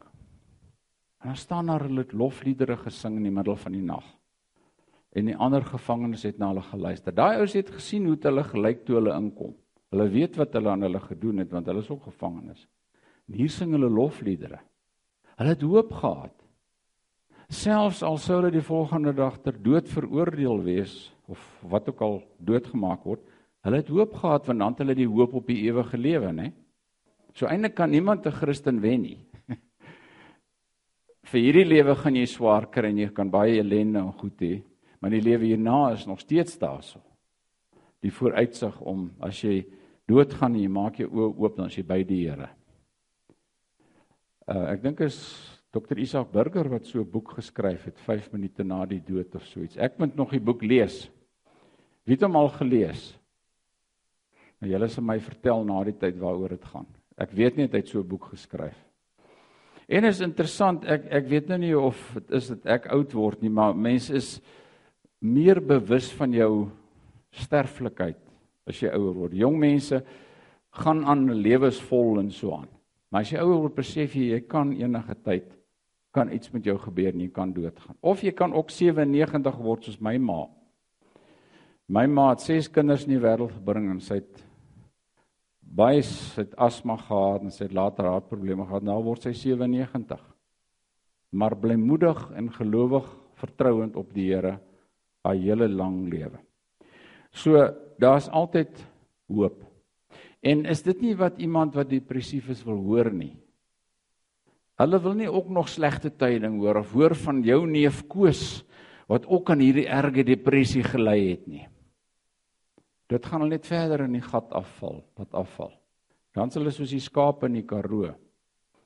En dan staan daar hulle lofliedere gesing in die middel van die nag. En die ander gevangenes het na hulle geluister. Daai ouens het gesien hoe hulle gelyk toe hulle inkom. Hulle weet wat hulle aan hulle gedoen het want hulle is ook gevangenes. En hier sing hulle lofliedere. Hulle het hoop gehad. Selfs al sou hulle die volgende dag ter dood veroordeel wees of wat ook al doodgemaak word, hulle het hoop gehad want dan het hulle die hoop op die ewige lewe, né? So eintlik kan niemand 'n Christen wen nie. Vir hierdie lewe gaan jy swaar kry en jy kan baie ellende en goed hê, maar die lewe hierna is nog steeds daarso. Die vooruitsig om as jy doodgaan en jy maak jou oë oop dan as jy by die Here. Uh ek dink is Dr Isak Burger wat so 'n boek geskryf het 5 minute na die dood of so iets. Ek moet nog die boek lees. Wie het hom al gelees? Nou julle sal my vertel na die tyd waaroor dit gaan. Ek weet nie hy het so 'n boek geskryf. En is interessant, ek ek weet nou nie of dit is dit ek oud word nie, maar mense is meer bewus van jou sterflikheid as jy ouer word. Jong mense gaan aan lewensvol en so aan. Maar as jy ouer word, besef jy jy kan enige tyd kan iets met jou gebeur en jy kan doodgaan. Of jy kan ook 97 word soos my ma. My ma het 6 kinders in die wêreld gebring en sy het baie het asma gehad en sy het later hartprobleme gehad. Nou word sy 97. Maar blymoedig en gelowig, vertrouend op die Here haar hele lang lewe. So daar's altyd hoop. En is dit nie wat iemand wat depressief is wil hoor nie? Hulle wil nie ook nog slegte tyding hoor of hoor van jou neef Koos wat ook aan hierdie erge depressie gelei het nie. Dit gaan hulle net verder in die gat afval, wat afval. Dan is hulle soos die skape in die Karoo.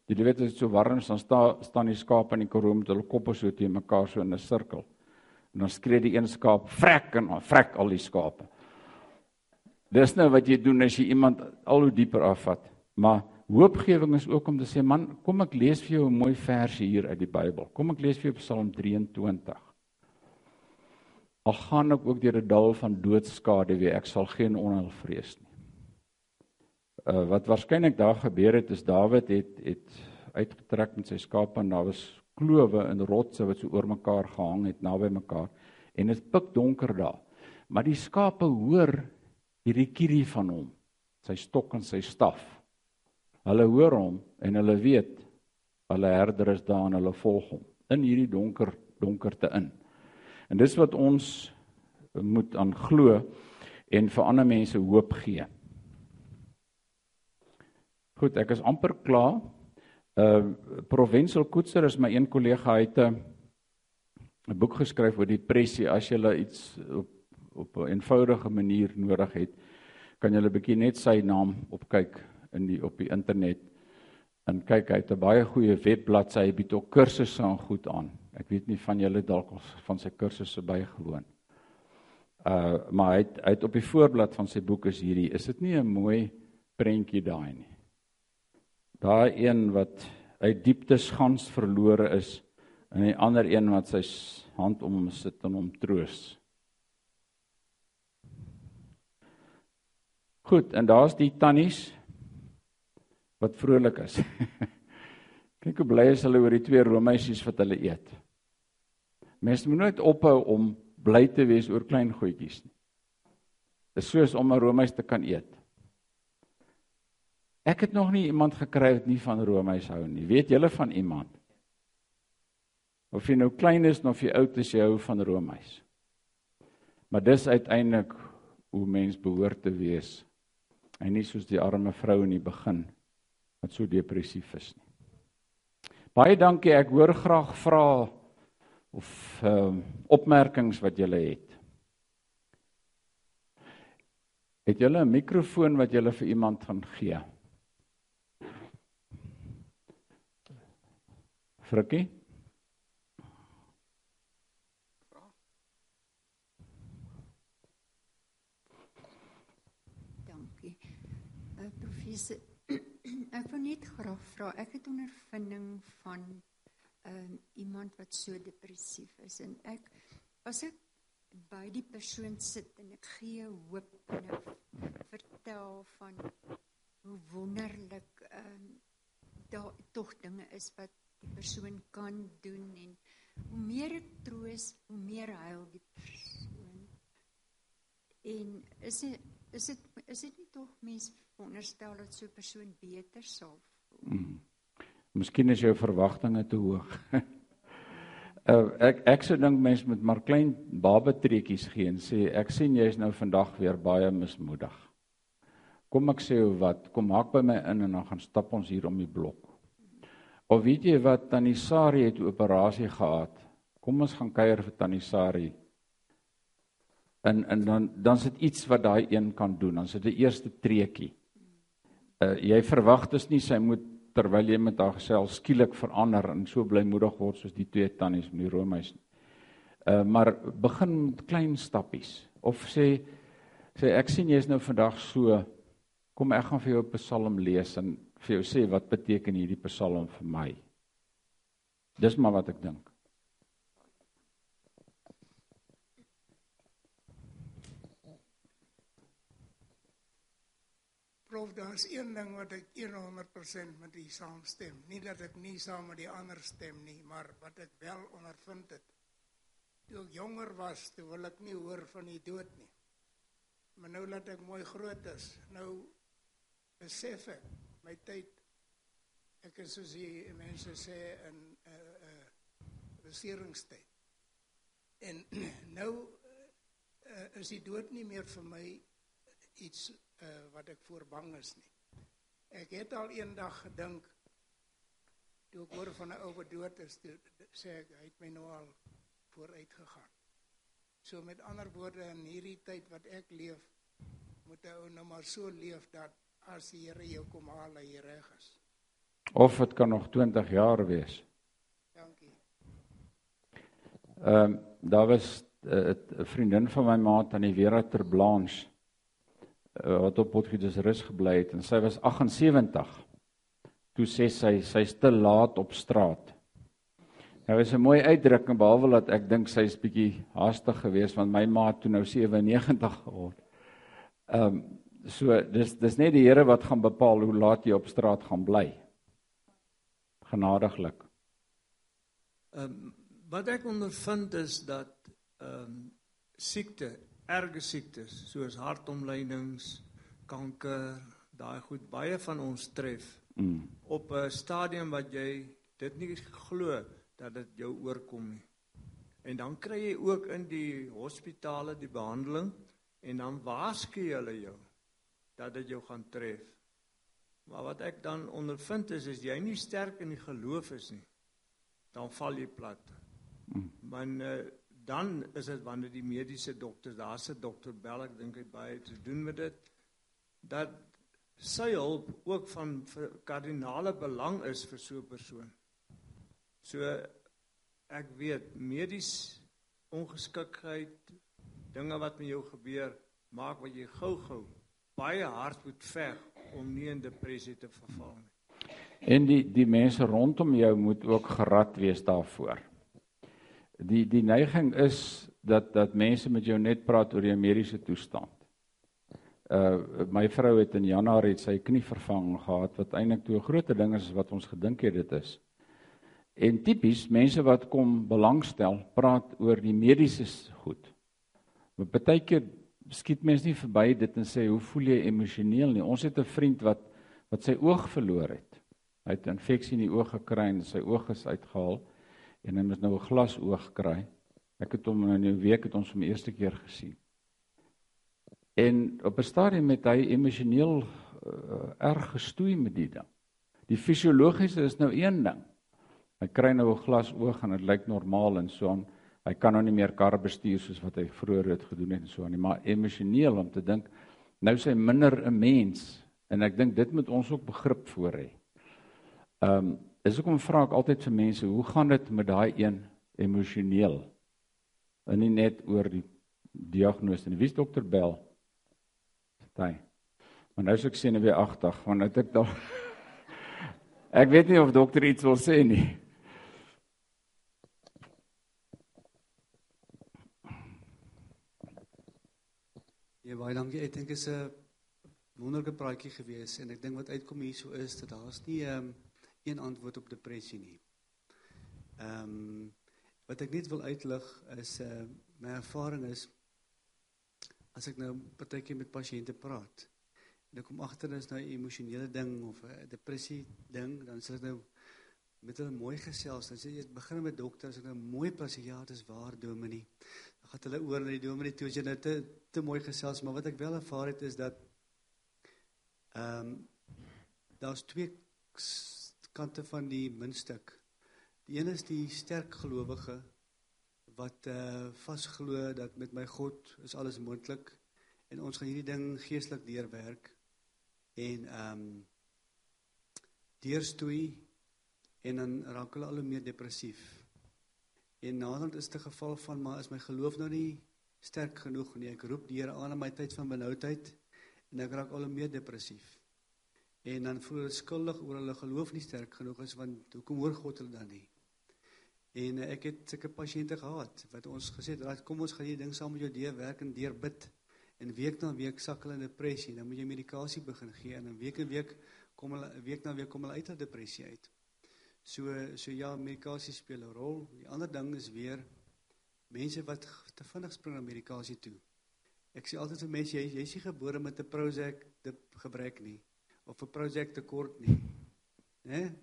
Jy weet as dit so warm is, dan sta, staan die skape in die Karoo met hulle koppe so teen mekaar so in 'n sirkel. En dan skree die een skaap vrek en vrek al die skape. Dis nou wat jy doen as jy iemand al hoe dieper afvat. Maar hoopgewing is ook om te sê man, kom ek lees vir jou 'n mooi versie hier uit die Bybel. Kom ek lees vir jou Psalm 23. Al gaan ek ook deur 'n dal van doodskade, wie ek sal geen onheil vrees nie. Uh wat waarskynlik daar gebeur het is Dawid het het uitgetrek met sy skape en daar was klowe en rotse wat so oor mekaar gehang het naby mekaar en dit pik donker daar. Maar die skape hoor hierdie kierie van hom, sy stok en sy staf. Hulle hoor hom en hulle weet hulle herder is daar en hulle volg hom in hierdie donker donkerte in. En dis wat ons moet aan glo en vir ander mense hoop gee. Goed, ek is amper klaar. Uh Provincial Koetser is my een kollega hy het 'n 'n boek geskryf oor depressie. As jy iets op op 'n eenvoudige manier nodig het, kan jy 'n bietjie net sy naam opkyk in die op die internet en kyk hy het 'n baie goeie webbladsy, hy bied ook kursusse aan goed aan. Ek weet nie van julle dalk van sy kursusse bygewoon. Uh maar hy het, hy het op die voorblad van sy boek is hierdie, is dit nie 'n mooi prentjie daai nie? Daai een wat uit dieptes gans verlore is en die ander een wat sy hand om hom sit en hom troos. Goed, en daar's die tannies wat vrolik is. (laughs) Kyk hoe bly is hulle oor die twee roommeisies wat hulle eet. Mense moet nooit ophou om bly te wees oor klein goedjies nie. Dit is soos om 'n roomys te kan eet. Ek het nog nie iemand gekry wat nie van roomys hou nie. Weet julle van iemand? Of jy nou klein is of jy oud is, jy hou van roomys. Maar dis uiteindelik hoe mens behoort te wees. En nie soos die arme vrou in die begin wat so depressief is nie. Baie dankie. Ek hoor graag vra of ehm uh, opmerkings wat julle het. Het julle 'n mikrofoon wat julle vir iemand gaan gee? Frikkie? Dankie. Uh, professor, ek wil net graag vra. Ek het ondervinding van um, iemand wat so depressief is en ek as ek by die persoon sit en ek gee hoop en ek vertel van hoe wonderlik ehm um, daar tog dinge is wat die persoon kan doen en hoe meer ek troos, hoe meer huil die persoon. En is dit is dit is dit nie tog mens veronderstel dat so 'n persoon beter sal voel? Hmm. Miskien is jou verwagtinge te hoog. (laughs) uh, ek ek sou dink mense moet maar klein babatreetjies gee en sê ek sien jy is nou vandag weer baie mismoedig. Kom ek sê wat, kom maak by my in en dan gaan stap ons hier om die blok. Of weet jy wat Tannie Sari het 'n operasie gehad. Kom ons gaan kuier vir Tannie Sari. En en dan dan sit iets wat daai een kan doen. Dan sit 'n eerste treetjie. Uh jy verwag dus nie sy moet terwyl jy met haar gesels skielik verander en so blymoedig word soos die twee tannies met die roomys nie. Uh maar begin met klein stappies of sê sê ek sien jy is nou vandag so kom ek gaan vir jou 'n psalm lees en vir jou sê wat beteken hierdie Psalm vir my. Dis maar wat ek dink. Prof, daar's een ding wat ek 100% met u saamstem. Nie dat ek nie saam met die ander stem nie, maar wat ek wel ondervind het. Toe ek jonger was, toe wil ek nie hoor van die dood nie. Maar nou dat ek mooi groot is, nou besef ek my tyd ek is soos die mense sê in 'n uh, eh, 'n uh, eh, beseringstyd. En (clears throat) nou uh, is die dood nie meer vir my iets uh, wat ek voor bang is nie. Ek het al eendag gedink Toe ek hoor van 'n ou wat dood is, toe sê ek hy het my nou al vooruit gegaan. So met ander woorde in hierdie tyd wat ek leef, moet 'n ou nou maar so leef dat as die Here jou kom haal, hy reg is. Of dit kan nog 20 jaar wees. Dankie. Ehm um, daar was eh, 'n uh, vriendin van my maat aan die Vera ter Blanche uh, wat op Potgietersrus gebly het en sy was 78. Toe sê sy sy's te laat op straat. Nou is 'n mooi uitdrukking behalwe dat ek dink sy's bietjie haastig geweest want my maat toe nou 97 geword. Ehm um, so dis dis net die Here wat gaan bepaal hoe laat jy op straat gaan bly. Genadiglik. Ehm um, wat ek ondervind is dat ehm um, siekte, erge siektes soos hartomleidings, kanker, daai goed baie van ons tref Mm. op 'n stadium wat jy dit nie glo dat dit jou oorkom nie. En dan kry jy ook in die hospitale die behandeling en dan waarsku hulle jou dat dit jou gaan tref. Maar wat ek dan ondervind is as jy nie sterk in die geloof is nie, dan val jy plat. Mm. Want uh, dan is dit wanneer die mediese dokters, daar's 'n dokter bel, ek dink hy baie te doen met dit dat sy hulp ook van kardinale belang is vir so 'n persoon. So ek weet medies ongeskiktheid, dinge wat met jou gebeur, maak wat jy gou-gou baie hard moet veg om nie in depressie te verval nie. En die die mense rondom jou moet ook gerad wees daarvoor. Die die neiging is dat dat mense met jou net praat oor jou mediese toestand. Uh my vrou het in Januarie het sy knie vervang gehad wat eintlik toe 'n groot ding is wat ons gedink het dit is. En tipies mense wat kom belangstel, praat oor die mediese goed. Maar baie keer skiet mense nie verby dit en sê hoe voel jy emosioneel nie. Ons het 'n vriend wat wat sy oog verloor het. Hy het 'n infeksie in die oog gekry en sy oog is uitgehaal en hy moet nou 'n glasoog kry. Ek het hom in 'n week het ons hom eerste keer gesien. En op 'n stadium het hy emosioneel uh, erg gestoei met die ding. Die fisiologiese is nou een ding. Hy kry nou 'n glasoog en dit lyk normaal en so aan. Hy kan nou nie meer kar bestuur soos wat hy vroeër het gedoen het en so aan nie, maar emosioneel om te dink nou is hy minder 'n mens en ek dink dit moet ons ook begrip voor hê. Ehm um, is hoekom vra ek altyd vir mense, hoe gaan dit met daai een emosioneel? En nie net oor die diagnose nie. Wie's dokter Bell? Daai. Maar nou is ek sien weer 80, want het ek daar (laughs) Ek weet nie of dokter iets wil sê nie. Ja, baie dankie. Ek dink dit is 'n wonderlike praatjie gewees en ek dink wat uitkom hierso is dat daar's nie ehm um, een antwoord op depressie nie. Ehm um, wat ek net wil uitlig is uh my ervaring is as ek nou partykeer met pasiënte praat en ek kom agter dis nou 'n emosionele ding of 'n depressie ding, dan sê ek nou met hulle mooi gesels. Dan sê jy begin met dokters en dan mooi pas ja, dis waar dominee. Dan gaan hulle oor na die dominee toe as jy nou te te mooi gesels, maar wat ek wel ervaar het is dat ehm um, daar's twee kante van die muntstuk. Die een is die sterk gelowige wat uh vasglo dat met my God is alles moontlik en ons gaan hierdie ding geestelik deurwerk en ehm um, deurstoei en dan raak hulle al hoe meer depressief. En naderhand is dit 'n geval van maar is my geloof nou nie sterk genoeg nie. Ek roep die Here aan in my tyd van benoudheid en ek raak al hoe meer depressief. En dan voel hulle skuldig oor hulle geloof nie sterk genoeg is want hoekom hoor God hulle dan nie? En uh, ek het sulke pasiënte gehad wat ons gesê het, "Raad, kom ons gaan hierdie ding saam met jou deur werk en deur bid." En week na week sak hulle in depressie. Dan moet jy medikasie begin gee en dan week en week kom hulle week na week kom hulle uit uit depressie uit. So so ja, medikasie speel 'n rol. Die ander ding is weer mense wat te vinnig spring na medikasie toe. Ek sê altyd vir mense jy jy's nie gebore met 'n Prozac gebrek nie of 'n Prozac tekort nie. Né?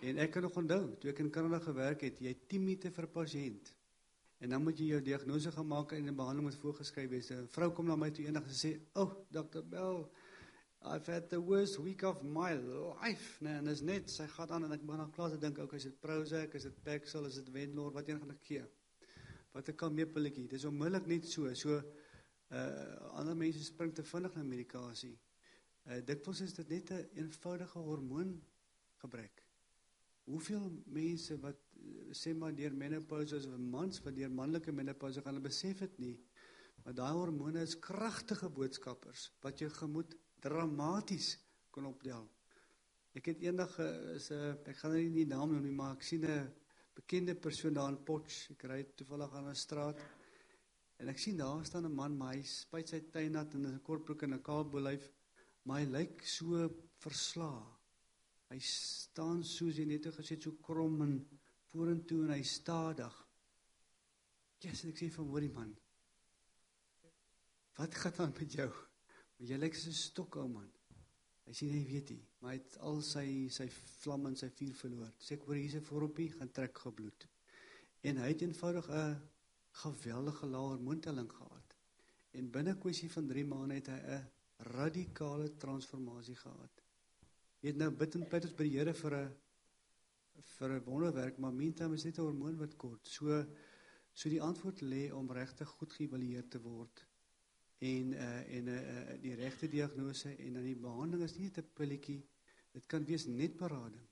En ek kan nog onthou, toe ek in Kanada gewerk het, jy het 10 minute vir 'n pasiënt. En dan moet jy jou diagnose gaan maak en 'n behandeling moet voorgeskryf wees. 'n Vrou kom na my toe eendag en sê, "O, oh, dokter Bell, I've had the worst week of my life, nee, en dis net sy gaan aan en ek begin dan klaar te dink, okay, is dit Prozac, is dit Paxil, is dit Wenlor, wat een gaan ek gee? Wat 'n kalmeepilletjie. Dis onmiddellik net so. So uh ander mense spring te vinnig na medikasie. Uh dikwels is dit net 'n een eenvoudige hormoongebrek. Hoeveel mense wat uh, sê maar deur menopause of mans wat deur manlike menopause gaan, hulle besef dit nie. Maar daai hormone is kragtige boodskappers wat jou gemoed dramaties kan optel. Ek het eendag uh, is 'n ek gaan nou nie die naam noem nie, maar ek sien 'n bekende persoon daar in Potch. Ek ry toevallig aan 'n straat en ek sien daar staan 'n man, maar hy spuit sy tuin nat in 'n kortbroek en 'n kaalbolyf, maar hy lyk so verslae. Hy staan soos jy net gesê so krom en vorentoe en hy stadig. Jesus, ek sê vir hoorie man. Wat gaan aan met jou? Maar jy lyk so stok ou man. Hy sê hy weet nie, maar hy het al sy sy vlam en sy vuur verloor. Sê ek hoor hierse vormpie gaan trek gebloed. En hy het eenvoudig 'n geweldige lae hormoontelling gehad. En binne kwessie van 3 maande het hy 'n radikale transformasie gehad. Jy het nou bid en pleit ons by die Here vir 'n vir 'n wonderwerk, maar meantime is dit 'n hormoon wat kort. So so die antwoord lê om regtig goed geëvalueer te word en uh en uh, die regte diagnose en dan die behandeling is nie net 'n pilletjie. Dit kan wees net berading.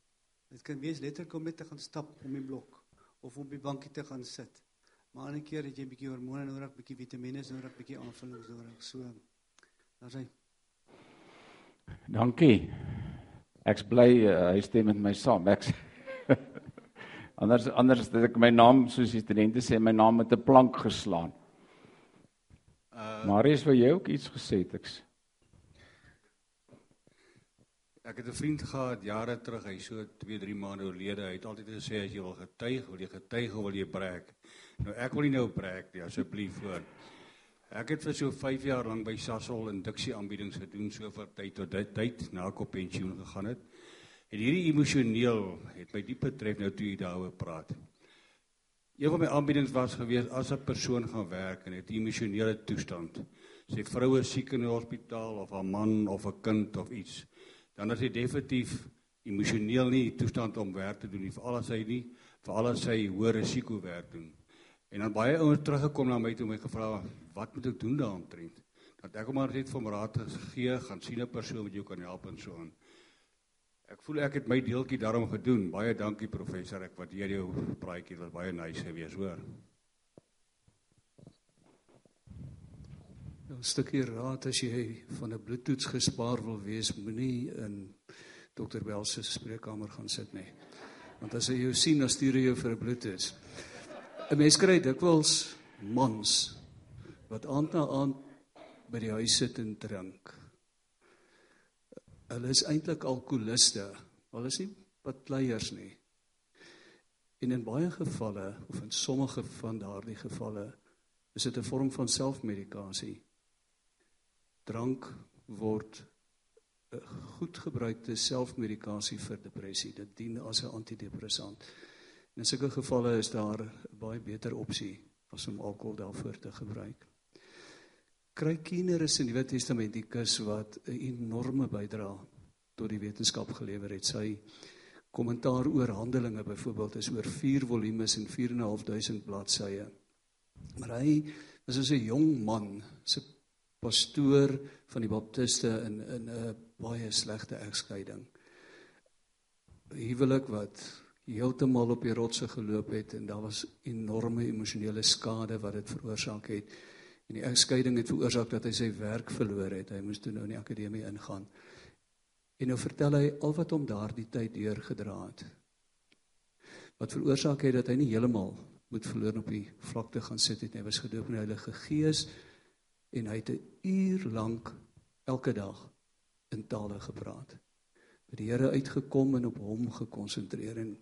Dit kan wees letterlik om net te gaan stap om die blok of op die bankie te gaan sit. Maar 'n keer het jy 'n bietjie hormone nodig, bietjie vitamiene nodig, bietjie aanvullings nodig. So daar's hy. Dankie. Ek's bly uh, hy stem met my saam. Ek's (laughs) Anders anders het ek my naam soos die studente sê my naam met 'n plank geslaan. Uh Marius vir jou ook iets gesê het ek's. Ek het 'n vriend gehad jare terug, hy so 2, 3 maande oorlede. Hy het altyd gesê as jy wil getuig, wil jy getuig of wil jy breek. Nou ek wil nie nou breek nie, asseblief voor. Ek het vir so 5 jaar lank by Sasol induksie aanbiedings gedoen so vir tyd tot dit tyd na ek op pensioen gegaan het. En hierdie emosioneel het my diep betref nou toe jy daaroor praat. Een van my aanbiedings was gewees as 'n persoon gaan werk en het 'n emosionele toestand. Sy vrou is siek in die hospitaal of haar man of 'n kind of iets. Dan is hy definitief emosioneel nie in toestand om werk te doen nie, veral as hy nie veral as hy hoë risiko werk doen. En dan baie ouers teruggekom na my toe my gevra wat moet ek doen daaroor? Dat ek hom maar net vir raad gee, gaan sien 'n persoon wat jou kan help en so aan. Ek voel ek het my deeltjie daarom gedoen. Baie dankie professor. Ek waardeer jou praatjie. Dit was baie nice geweest, hoor. 'n Stukkie raad as jy van 'n bloedtoets gespaar wil wees, moenie in dokter Bell se spreekkamer gaan sit nie. Want as hy jou sien, dan stuur hy jou vir 'n bloedtoets. 'n Mens kry dikwels mans wat aand na aand by die huis sit en drink. Hulle is eintlik alkoholiste. Hulle is nie patleiers nie. En in baie gevalle of in sommige van daardie gevalle is dit 'n vorm van selfmedikasie. Drank word 'n goed gebruikte selfmedikasie vir depressie. Dit dien as 'n antidepressant. In sulke gevalle is daar 'n baie beter opsie as om alkohol daarvoor te gebruik kry Kienerus in die Nuwe Testamentikus wat 'n enorme bydrae tot die wetenskap gelewer het. Sy kommentaar oor Handelinge byvoorbeeld is oor 4 volumes en 4 en 'n half duisend bladsye. Maar hy was as 'n jong man, se pastoor van die baptiste in in 'n baie slegte egskeiding. Huwelik wat heeltemal op die rotse geloop het en daar was enorme emosionele skade wat dit veroorsaak het. En die egskeiding het veroorsaak dat hy sy werk verloor het. Hy moes toe nou in die akademie ingaan. En nou vertel hy al wat hom daardie tyd deurgedra het. Wat veroorsaak het dat hy nie heeltemal moet verloor op die vlakte gaan sit het nie. Hy was gedoop in die Heilige Gees en hy het 'n uur lank elke dag in tale gepraat. By die Here uitgekom en op hom gekonsentreer en,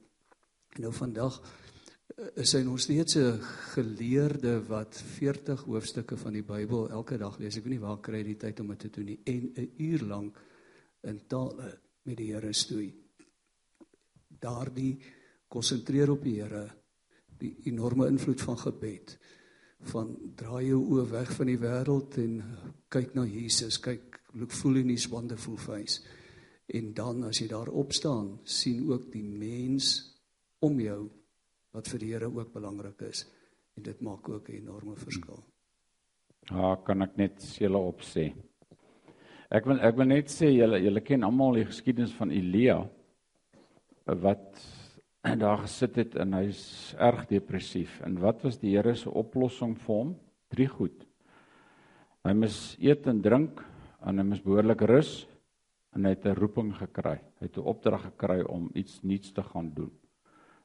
en nou vandag is hy nog steeds 'n geleerde wat 40 hoofstukke van die Bybel elke dag lees. Ek weet nie waar kry hy die tyd om dit te doen nie en 'n uur lank in tale met die Here stoei. Daardie konsentreer op die Here, die enorme invloed van gebed van draai jou oë weg van die wêreld en kyk na Jesus, kyk look full in his wonderful face. En dan as jy daar opstaan, sien ook die mens om jou wat vir die Here ook belangrik is. En dit maak ook 'n enorme verskil. Ja, kan ek net julle opsê. Ek wil ek wil net sê julle julle ken almal die geskiedenis van Elia wat (clears throat) daar gesit het en hy's erg depressief. En wat was die Here se oplossing vir hom? Drie goed. Hy moes eet en drink en hy moes behoorlik rus en hy het 'n roeping gekry. Hy het 'n opdrag gekry om iets nuuts te gaan doen.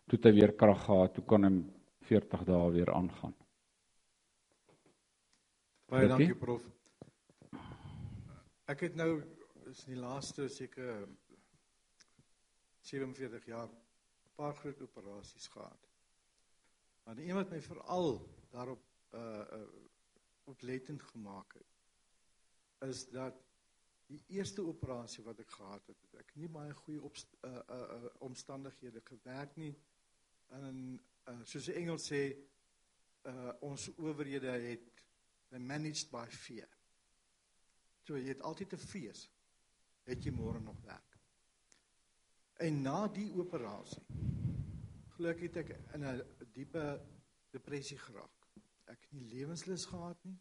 Toe het hy weer krag gehad, toe kon hy 40 dae weer aangaan. Baie Dankie. prof. Ek het nou is die laaste seker 47 jaar 'n paar groot operasies gehad. Maar die een wat my veral daarop uh uh oplettend gemaak het is dat die eerste operasie wat ek gehad het, ek nie baie goeie op uh, uh uh omstandighede gewerk nie. En uh soos die Engels sê uh ons owerhede het they managed by fear. So jy het altyd 'n vrees. Het jy môre nog werk? En na die operasie gelukkig het ek in 'n diepe depressie geraak. Ek het nie lewenslus gehad nie.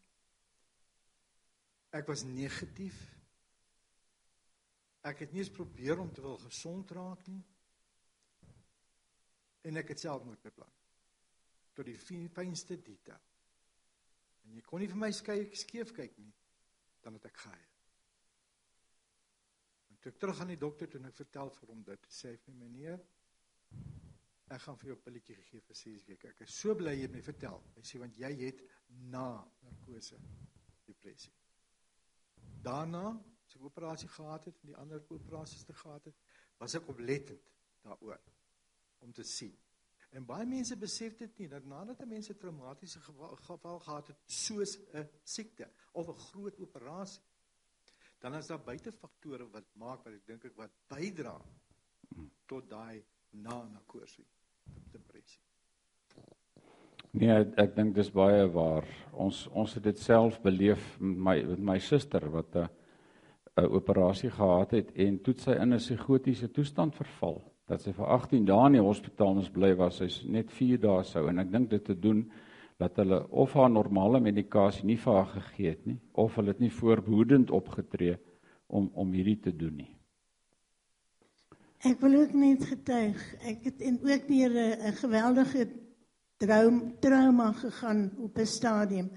Ek was negatief. Ek het nie eens probeer om te wil gesond raak nie. En ek het selfmoord beplan. Tot die fyn- fynste detail. En jy kon nie vir my skei skeef kyk nie. Dan het ek gehuil. En toe ek terug aan die dokter toe en ek vertel vir hom dit, sê hy vir my meneer, ek gaan vir jou 'n pilletjie gee vir 6 weke. Ek is so bly jy het my vertel. Hy sê want jy het na narkose depressie. Daarna, as ek operasie gehad het en die ander operasies te gehad het, was ek oplettend daaroor om te sien. En baie mense besef dit nie dat nadat 'n mens 'n traumatiese geval, geval gehad het soos 'n siekte of 'n groot operasie, dan is daar buitefaktore wat maak wat ek dink ek wat bydra tot daai na-narkose depressie. Nee, ek, ek dink dis baie waar. Ons ons het dit self beleef met my met my suster wat 'n 'n operasie gehad het en toe het sy in 'n psigotiese toestand verval. Dat sy vir 18 dae in die hospitaal moes bly was. Sy's net 4 dae sou en ek dink dit te doen dat hulle of haar normale medikasie nie vir haar gegee het nie of hulle het nie voorbehoedend opgetree om om hierdie te doen nie. Ek wil ook net getuig. Ek het en ook deur 'n geweldige droom trauma gegaan op 'n stadium.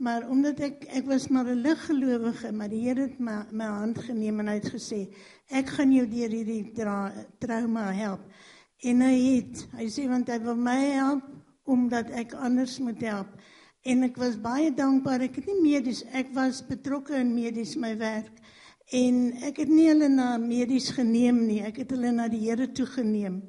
Maar omdat ek ek was maar 'n liggelowige, maar die Here het my my hand geneem en hy het gesê, ek gaan jou deur hierdie tra, trauma help. En hy het, hy sê want hy wil my help omdat ek anders moet help. En ek was baie dankbaar. Ek het nie medies, ek was betrokke in medies my werk. En ek het nie hulle na medies geneem nie. Ek het hulle na die Here toe geneem.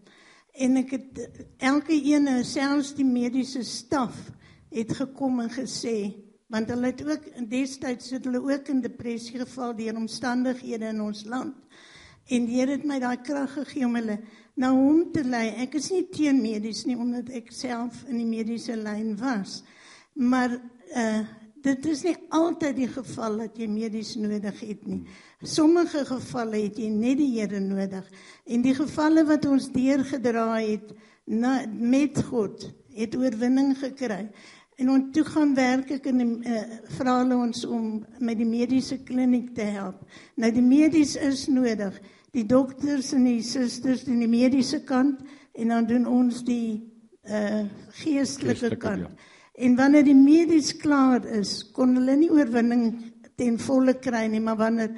En ek het elke een, selfs die mediese staf, het gekom en gesê, want hulle het ook in destyds het hulle ook in depressie geval deur omstandighede in ons land. En die Here het my daai krag gegee om hulle na hom te lei. Ek is nie teen medies nie omdat ek self in die mediese lyn was. Maar uh dit is nie altyd die geval dat jy medies nodig het nie. Sommige gevalle het jy net die Here nodig. En die gevalle wat ons deurgedra het na, met God, het oorwinning gekry. En ons toe gaan werk ek in die uh, vra hulle ons om met die mediese kliniek te help. Nou die medies is nodig. Die dokters en die susters in die mediese kant en dan doen ons die uh geestelike Geestelike kant. deel. En wanneer die medies klaar is, kon hulle nie oorwinning ten volle kry nie, maar wanneer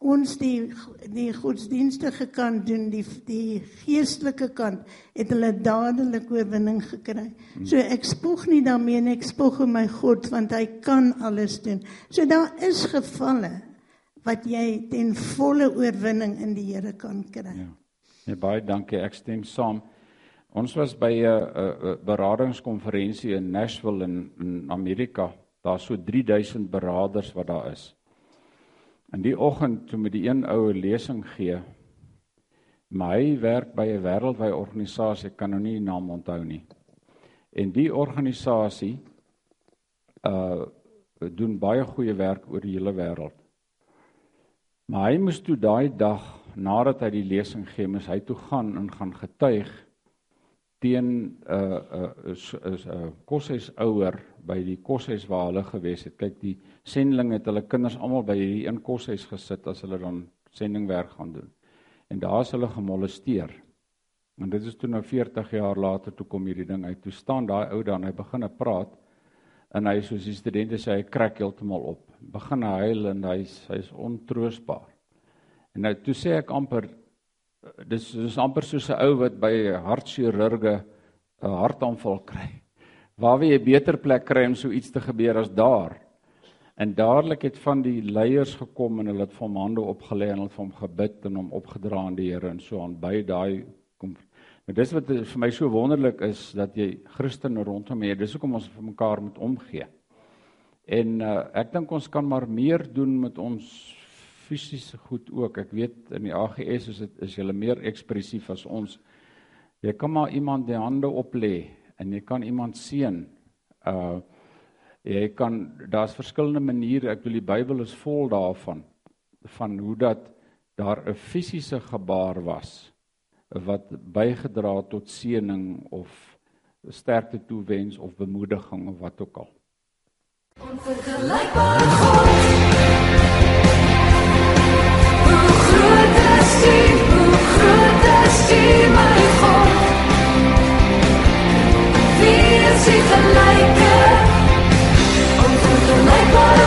ons die die godsdienstige kant doen, die die geestelike kant, het hulle dadelik oorwinning gekry. So ek spog nie daarmee nie, ek spog in my God want hy kan alles doen. So daar is gevalle wat jy ten volle oorwinning in die Here kan kry. Ja. Nee, baie dankie. Ek stem saam. Ons was by 'n uh, uh, beradingskonferensie in Nashville in, in Amerika. Daar's so 3000 beraders wat daar is. In die oggend toe met die een oue lesing gee, maar hy werk by 'n wêreldwye organisasie, ek kan nou nie die naam onthou nie. En die organisasie uh doen baie goeie werk oor die hele wêreld. Maar hy moes toe daai dag nadat hy die lesing gee, moes hy toe gaan en gaan getuig teen 'n uh, 'n uh, is 'n uh, koshuisouer by die koshuis waar hulle gewees het. Kyk, die sending het hulle kinders almal by hierdie een koshuis gesit as hulle dan sendingwerk gaan doen. En daar is hulle gemolesteer. En dit is toe nou 40 jaar later toe kom hierdie ding uit. Toe staan daai ou dan, hy begin te praat en hy soos die studente sê hy krak heeltemal op. Begin huil en hy's hy's ontroosbaar. En nou toe sê ek amper dis dis amper soos 'n ou wat by hartchirurge 'n hartaanval kry. Waar wie 'n beter plek kry om so iets te gebeur as daar. En dadelik het van die leiers gekom en hulle het vir hom hande opgelê en hulle het vir hom gebid en hom opgedra aan die Here en so aan by daai kom. Nou dis wat vir my so wonderlik is dat jy Christene rondom het. Dis hoekom ons vir mekaar moet omgee. En uh, ek dink ons kan maar meer doen met ons fisiese goed ook. Ek weet in die AGS is dit is julle meer ekspressief as ons. Jy kan maar iemand die hande oplê en jy kan iemand seën. Uh jy kan daar's verskillende maniere. Ek bedoel die Bybel is vol daarvan van hoe dat daar 'n fisiese gebaar was wat bygedra het tot seëning of sterkte toewens of bemoediging of wat ook al. Onvergelijkbare God. Wie is die gelyke? Onvergelykbare